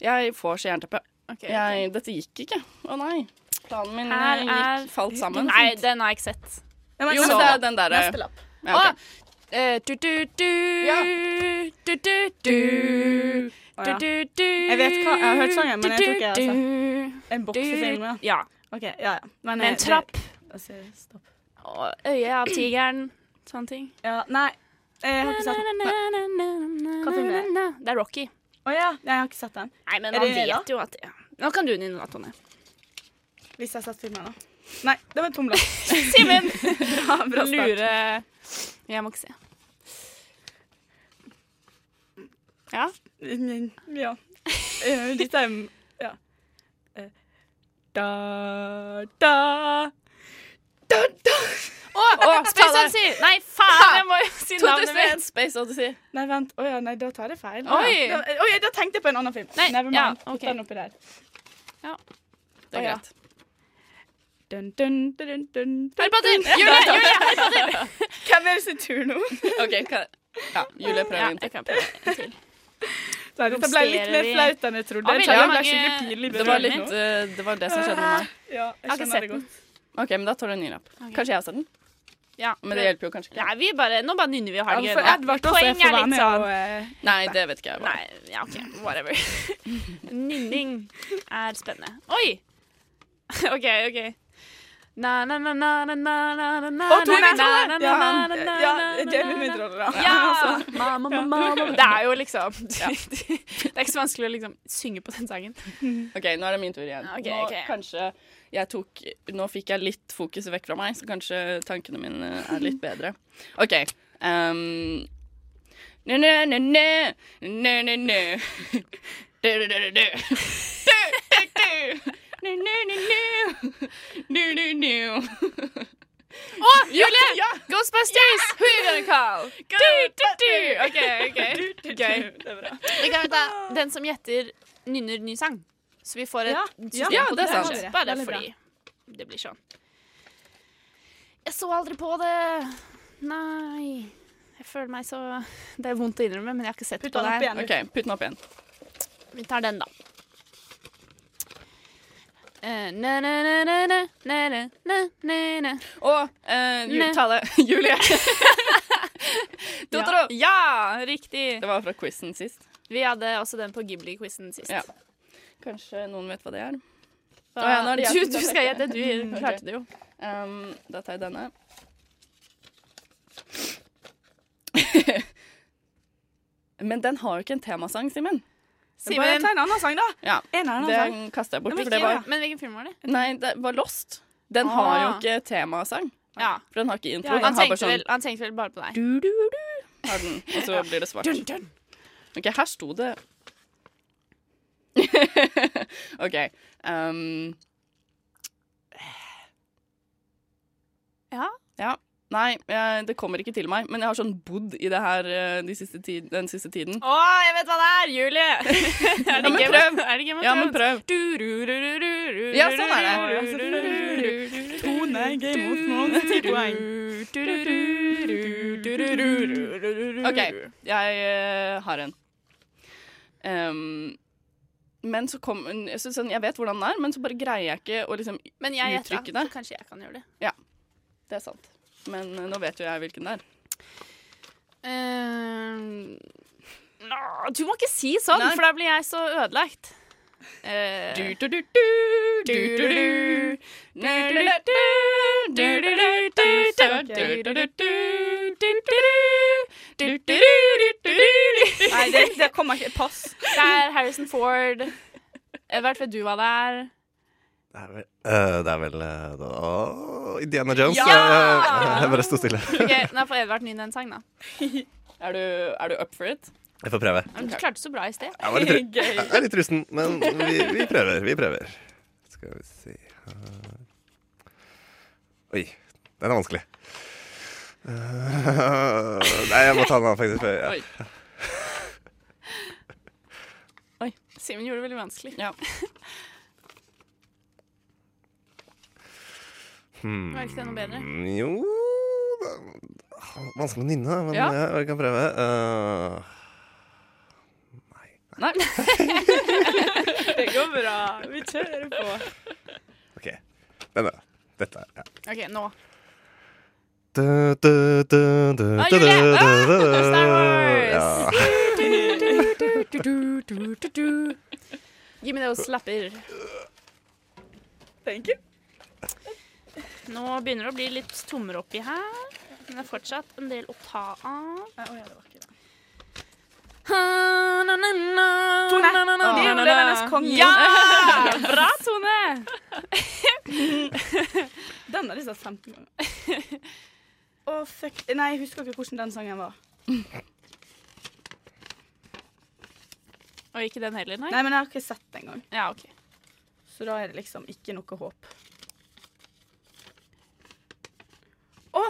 Jeg får så jernteppe. Okay, okay. dette gikk ikke. Å nei. Planen min Her eh, er gikk, falt sammen. Nei, den har jeg ikke sett. Ja, men jo, men så- det er den derre Neste lapp. Ja, okay. ah, eh, du, du, du, du, du, du, Å, ja. Jeg vet hva, jeg har hørt sangen, men jeg tror ikke jeg har sett En boksefilm, ja. Ja. Okay, ja, ja. Men, Med eh, en trapp. det- Altså, stopp. Og øyet av tigeren. Sånne ting. Ja, nei. Jeg har ikke sett den. Hva film er det? Det er Rocky. Å ja. Jeg har ikke sett den. Nei, men man vet det, da? jo at ja. Nå kan du nynne, da, Tone. Hvis jeg har sett filmen, da. Nei, det var en tom lapp. Simen! bra, bra start. Lure Jeg må ikke se. Ja? Ja. Eh, Dette er Ja. Eh, Da, da Da, da Å, Space Odyssey! Nei, faen! Jeg må jo si navnet 2001 mitt. Space Odyssey. Nei, vent. Å ja, nei, da tar jeg feil. Oi. Da, oi, da tenkte jeg på en annen film. Nei, Never ja, mind. ok. Den oppi der. Ja. Det er ja. greit. Dun, dun, dun, dun, dun, Harry Potter! Julie! Julie! Harry Potter! Hvem er det sin tur nå? OK, hva Ja, Julie prøver Ja, en til. jeg kan prøve en til. Nei, dette ble litt mer flaut enn jeg trodde. Ja, Jeg jeg mange- pinlig Det var, litt, eh, det var det som skjedde med meg. Ja, Jeg har ikke sett det den. OK, men da tar du en ny lapp. Kanskje jeg har sett den? Ja, Men det hjelper jo kanskje ikke. Nei, vi bare, nå bare nynner vi og har det gøy. Ja. Edvard også, Poeng er litt sånn eh, Nei, det vet ikke jeg. Bare. Nei, ja, OK. Whatever. Nynning er spennende. Oi! OK, OK. Det er jo liksom Det er ikke så vanskelig å liksom synge på den sangen. OK, nå er det min tur igjen. Nå kanskje jeg tok Nå fikk jeg litt fokus vekk fra meg, så kanskje tankene mine er litt bedre. OK. Um, Nø, nø, nø, nø, nø, nø, Nu, nu, nu, nu. Nu, nu, nu. Å, Julie! Ja, ja. Ghostbusters! Who you gonna call? Du, du, du. OK, OK. Gøy. Det er bra. Vi kan ta den som gjetter nynner ny sang. Så vi får et Ja, system ja, på det det. er sant. Bare fordi det blir sånn. Jeg så aldri på det. Nei. Jeg føler meg så Det er vondt å innrømme, men jeg har ikke sett Putt på det. her. Putt den opp igjen. Vi tar den, da. Og eh, Tale. Julie. Totoro. Ja, riktig. Det var fra quizen sist. Vi hadde også den på Ghibli-quizen sist. Ja. Kanskje noen vet hva det er? Hva- Å ja, nå er det Du- du skal gjette, du Mm, klarte det jo. Um, da tar jeg denne. Men den har jo ikke en temasang, Simen. Simen, Bare ta en annen sang, da. Ja, En annen det sang. kaster jeg bort. Men For det var, hvilken- Men hvilken film var det? nei, det var Lost. Den har jo Ah. ikke temasang. Ja. For den har ikke intro. han, den har bare tenkte sånn vel, han tenkte vel bare på deg. du, du, du, har den, og så blir det svart. Dun, dun. OK, her sto det OK. Um, Ja? ja. Nei, jeg, det kommer ikke til meg. Men jeg har sånn bodd i det her eh, de siste tid, den siste tiden. Å, jeg vet hva det er! Julie! er, det men Game prøv. er det Game of Ja, men prøv. Ja, sånn er det. Ja. Tone, Game of Thrones, ti poeng. OK, jeg uh, har en. Um, men så kom jeg, synes jeg vet hvordan den er, men så bare greier jeg ikke å liksom Men jeg uttrykke det. så kanskje jeg kan gjøre det. Ja, det er sant. Men nå vet jo jeg hvilken det er. Uh, no, du må ikke si sånn, Nei. for da blir jeg så ødelagt. Nei, det, kommer ikke. Pass. Det er Harrison Ford. Jeg vet du hva det er? Det er vel, uh, det er vel uh, Indiana Jones. Ja! Uh, jeg bare sto stille. okay, nå får Edvard nynne en sang, da. Er du, er du up for it? Jeg får prøve. Men Du klarte så bra i sted. Jeg, var litt, jeg er litt rusten, men vi, vi prøver. Vi prøver. Skal vi se her. Oi, den er vanskelig. Eh, nei, jeg må ta den av, faktisk. før- Ja. Oi. Simen gjorde det veldig vanskelig. Ja. Hmm. Var ikke det noe bedre? Jo det er Vanskelig å nynne, men Ja. jeg, jeg kan prøve. Uh, Nei. Det går bra. Vi kjører på. OK. Denne. Dette. Ja. OK, nå. Ah, du, Ah, du, du. Star Wars! Gi meg those slapper. Thank you. Nå begynner det å bli litt tommere oppi her. Men det er fortsatt en del å ta av. Tone, det er Løvenes konge. Ja! Bra, Tone! Den har de sett 15 ganger. Å, fuck. Nei, jeg husker ikke hvordan den sangen var. Og ikke den heller, nei? Nei, men jeg har ikke sett den engang. Ja, ok. Så da er det liksom ikke noe håp. Å!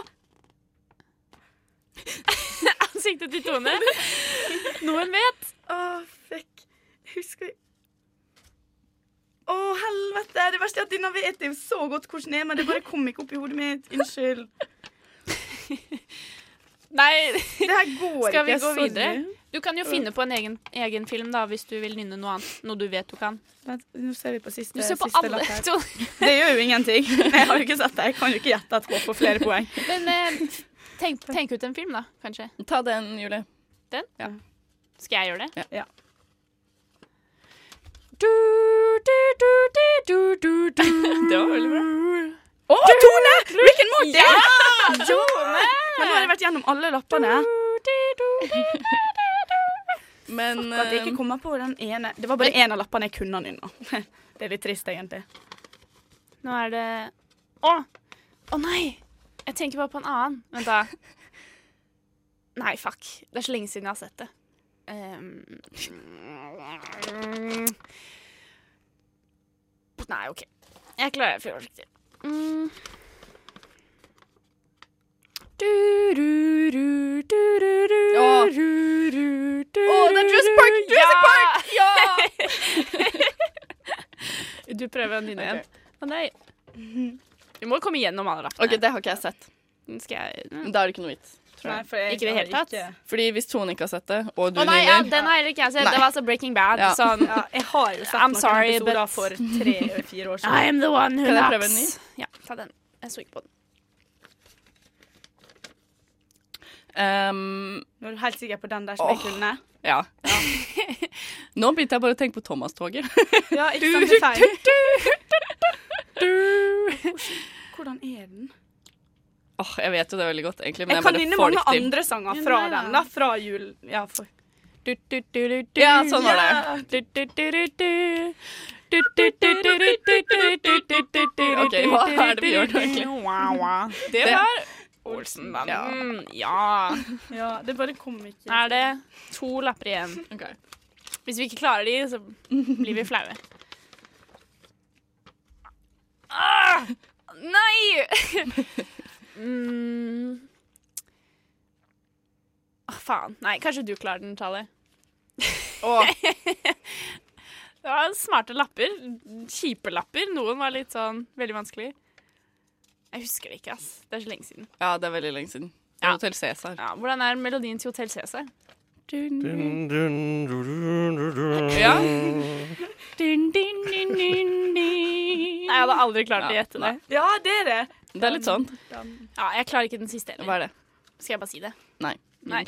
Ansiktet til Tone. Noen vet. Å, fuck. Jeg husker Å, helvete! Det verste er at denne vet jeg så godt hvordan det er, men det bare kom ikke opp i hodet mitt. Unnskyld. Nei, Det her går skal vi ikke. gå videre? Du kan jo finne på en egen, egen film da, hvis du vil nynne noe annet. Noe du vet du kan. Vent, Nå ser vi på siste, Du ser på siste lapp her. Det gjør jo ingenting. Jeg har jo ikke sett det. Jeg kan jo ikke gjette at jeg får flere poeng. Men eh, tenk, tenk ut en film, da, kanskje. Ta den, Julie. Den? Ja. Skal jeg gjøre det? Ja. Du, du, du, du, du, du, du. Det var veldig bra. Å, Tone! Rick and Morty! Ja! Tone! Men nå har jeg vært gjennom alle lappene. Men At jeg ikke eh, kommer på den ene. Det var bare én av lappene jeg kunne nynne. Det er litt trist, egentlig. Nå er det Å! Å nei! Jeg tenker bare på en annen. Vent, da. Nei, fuck. Det er så lenge siden jeg har sett det. Um, Nei, OK. Jeg klarer det forsiktig. Mm. Du, du, du, du, du, du, Å. du, du, du, det er Jurassic Park! Jurassic Park! Ja! du prøver å nynne igjen. Å nei. Vi må komme igjennom alle lappene. OK, det har ikke jeg sett. Skal jeg Da er det ikke noe vits. Nei, jeg. for jeg Ikke i det har hele tatt? ikke- Fordi hvis Tone ikke har sett det, og du Å nei, ja, den har heller ikke jeg sett. Nei. Det var altså Breaking Bad. Ja. Sånn Ja, jeg har jo sett I'm noen sorry, episoder but- for tre-fire år siden. I am the one who Kan jeg prøve en ny? Ja, ta den. Jeg så ikke på den. Um, Nå er du helt sikker på den der som jeg kunne? Ja. Nå begynte jeg bare å tenke på Thomas-toget. Ja, ikke sant? Det. Hvordan er den? Oh, jeg vet jo det veldig godt, egentlig, men Jeg jeg, kan nynne mange til. andre sanger fra Ja. den, da. Fra jul. Ja, for. Ja, sånn var det. OK, hva er det vi gjør nå, egentlig? Det var Olsenbanden. Ja. Ja, det bare kom ikke. Er det to lapper igjen? Hvis vi ikke klarer de, så blir vi flaue. Ah! Nei! mm. Åh, faen. Nei, kanskje du klarer den, Tale. det var smarte lapper. Kjipe lapper. Noen var litt sånn veldig vanskelig. Jeg husker det ikke, ass. Det er så lenge siden. Ja, det er veldig lenge siden. Hotell Cæsar. Ja, hvordan er melodien til Hotell Cæsar? Ja. Nei, jeg hadde aldri klart å gjette det. Ja, det er det. Det er litt sånn. Ja, jeg klarer ikke den siste heller. Hva er det? Skal jeg bare si det? Nei. Nei.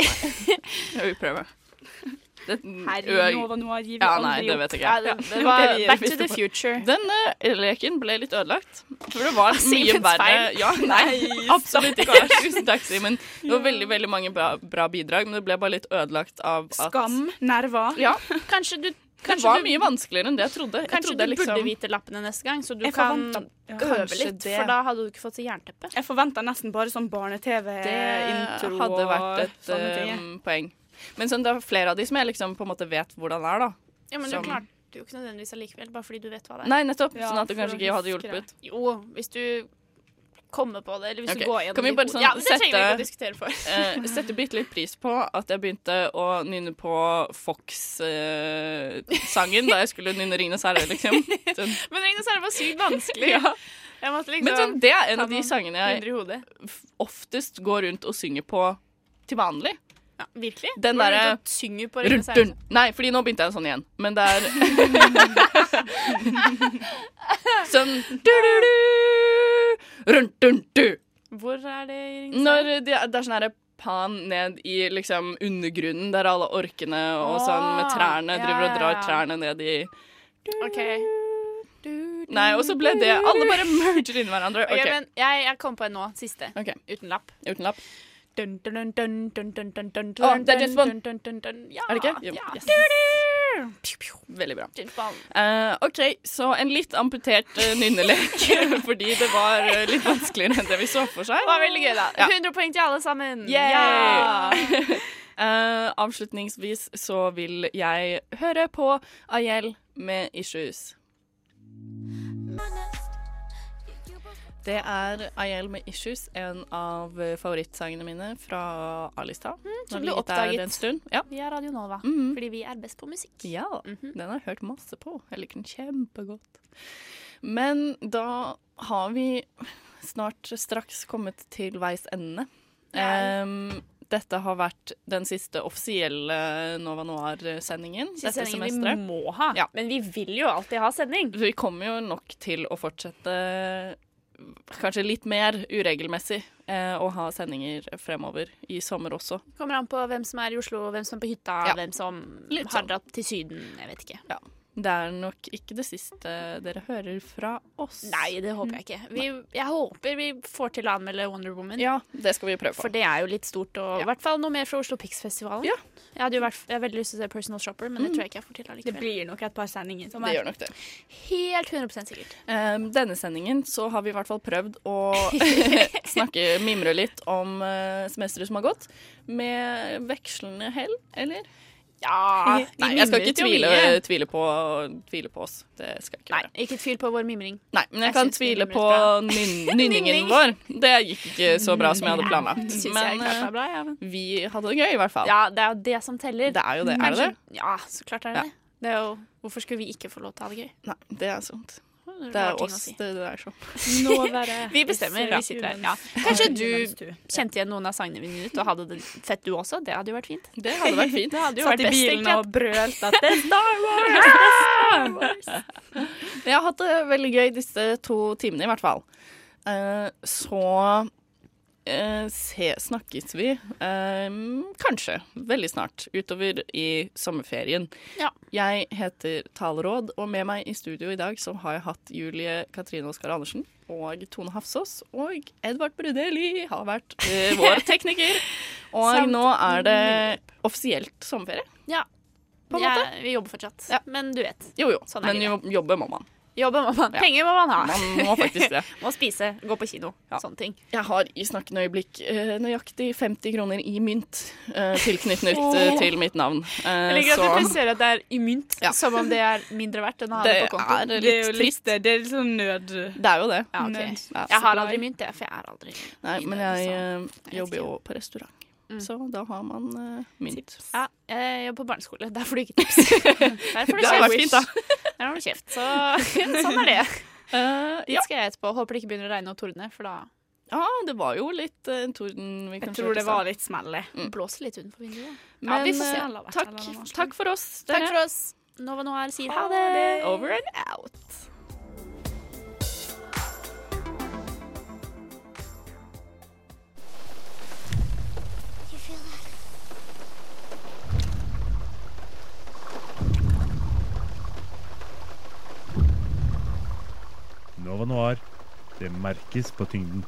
Vi vil Det, Herregud, ø- Nova Noir gir vi ja, aldri nei, det opp. vet jeg Ja, det, det var Back to the Future. Den uh, leken ble litt ødelagt. For det var mye verre. Ja, nei, absolutt ikke. Tusen takk, Simen. Det var veldig veldig mange bra, bra bidrag, men det ble bare litt ødelagt av at Skam, nerver. Ja. Kanskje du Det var du- mye vanskeligere enn det jeg trodde. Jeg Kanskje trodde du liksom, burde vite lappene neste gang, så du kan øve litt, det. for da hadde du ikke fått så jernteppe. Jeg forventa nesten bare sånn barne-TV-intro Det hadde vært et sånne ting. eh, poeng. Men sånn, det er flere av de som jeg liksom på en måte vet hvordan er, da. Ja, men Som- du klarte jo ikke nødvendigvis allikevel, bare fordi du vet hva det er. Nei, nettopp. Ja, sånn at det kanskje ikke hadde hjulpet. det. Jo, hvis du kommer på det, eller hvis okay. du går gjennom Kan vi bare sånn Ja, det trenger vi ikke å sette, diskutere for. eh, sette bitte litt pris på at jeg begynte å nynne på Fox-sangen da jeg skulle nynne 'Ringenes herre', liksom. Sånn. Men Ringenes herre var sykt vanskelig. Ja. Liksom Men sånn, det er en av de sangene jeg oftest går rundt og synger på til vanlig. Ja, virkelig? Den derre synger på Rundt, rundt. Nei, fordi nå begynte jeg sånn igjen. Men det er Sånn rundt, rundt, du. Hvor er det Når herre? det, er- det sånn herre pan ned i liksom undergrunnen, der alle orkene og sånn med Åh, trærne driver og drar trærne ned i OK. Nei, og så ble det Alle bare merger inn i hverandre. Okay. okay men jeg, jeg kom på en nå. Siste. Okay. Uten lapp. Uten lapp. Dun, dun, dun, dun, dun, dun, dun, dun, Å, det er James Bond. dun, dun, dun, dun. Ja, Er det ikke? Jo, ja. yes. Piu, piu. Veldig bra. James Bond. Eh, OK, så en litt amputert uh, nynnelek fordi det var uh, litt vanskeligere enn det vi så for seg. Det var veldig gøy, da. Ja. 100 poeng til alle sammen. Yay! Ja! Eh, avslutningsvis så vil jeg høre på Ayel med 'Issues'. Det er Ayel med 'Issues', en av eh, favorittsangene mine fra A-lista. Som Den ble oppdaget en stund. Ja. via Radio Nova. Mhm. Fordi vi er best på musikk. Ja, den har jeg hørt masse på. Jeg liker den kjempegodt. Men da har vi snart straks kommet til veis ende. Um, dette har vært den siste offisielle Nova Noir-sendingen dette sendingen vi må ha. Ja. Men vi vil jo alltid ha sending. Vi kommer jo nok til å fortsette kanskje litt mer uregelmessig eh, å ha sendinger fremover i sommer også. Kommer an på hvem som er i Oslo, hvem som er på hytta, Ja. hvem som sånn. har dratt til Syden. Jeg vet ikke. Ja. Det er nok ikke det siste dere hører fra oss. Nei, det håper jeg ikke. Vi, jeg håper vi får til å anmelde Wonder Woman. Ja, det skal vi prøve på. For det er jo litt stort, og i hvert fall noe mer fra Oslo Pix-festivalen. Ja. Jeg hadde jo vært, jeg veldig lyst til å se Personal Shopper, men det Mm. tror jeg ikke jeg får til Det blir nok et par sendinger. som Det er- gjør nok det. Helt 100 sikkert. Um, denne sendingen så har vi i hvert fall prøvd å snakke, mimre litt om uh, semesteret som har gått, med vekslende hell, eller? Ja, Nei, jeg skal ikke tvile, tvile, på, tvile på oss. Det skal jeg ikke Nei, gjøre. ikke tvil på vår mimring. Nei, men jeg, Jeg kan tvile på nynningen vår. Det gikk ikke så bra som jeg hadde planlagt. Men bra, ja. men- vi hadde det gøy, i hvert fall. Ja, det er jo det som teller. Det er jo det. Er det det? Ja, så klart er det Ja. det. det er jo, hvorfor skulle vi ikke få lov til å ha det gøy? Nei, det er sant. Det er oss si. det dreier seg om. Vi bestemmer. Vi sitter her. Ja. Kanskje du kjente igjen noen av sangene mine ut og hadde det fett du også? Det hadde jo vært fint. Det hadde vært fint. Det hadde jo Satt vært i bilen og brølte at det er Star Wars! Jeg har hatt det veldig gøy disse to timene, i hvert fall. Eh, så eh, se, snakkes vi eh, kanskje veldig snart, utover i sommerferien. Jeg heter Taleråd, og med meg i studio i dag så har jeg hatt Julie Katrine Oskar Andersen og Tone Hafsås. Og Edvard Brudeli har vært eh, vår tekniker. Og nå er det offisielt sommerferie. Ja. Ja, måte. vi jobber fortsatt. Men du vet. Jo jo, Sånn men jo, jobber må man. Jobbe må man. Ja. Penger må man ha. Man må faktisk det. må spise, gå på kino. Sånne ting. Jeg har i snakkende øyeblikk eh, nøyaktig 50 kroner i mynt eh, tilknyttet eh, til mitt navn. Jeg liker at du presiserer at det er i mynt, som om det er mindre verdt enn å ha det, Det på konto. er litt Det er jo litt- trist. Det er litt sånn nød... Det er jo det. Ja, ok. Jeg har aldri mynt, jeg, for jeg er aldri Nei, men jeg, jeg jobber jo på restaurant, så da har man uh, mynt. Ja, jeg jobber på barneskole. Der får du ikke tips. Der får du Det hadde kjeft. fint, da. Der har du kjeft. Så sånn er det. Eh, Dit skal jeg etterpå. Håper det ikke begynner å regne og tordne, for da Ja, det var jo litt uh, torden vi Jeg tror det var litt smellig. Mm. blåser litt utenfor vinduet. Men ja, se. takk, takk for oss, Takk dere. for oss. Nova Noir sier ha det. Over and out. Nova Noir. Det merkes på tyngden.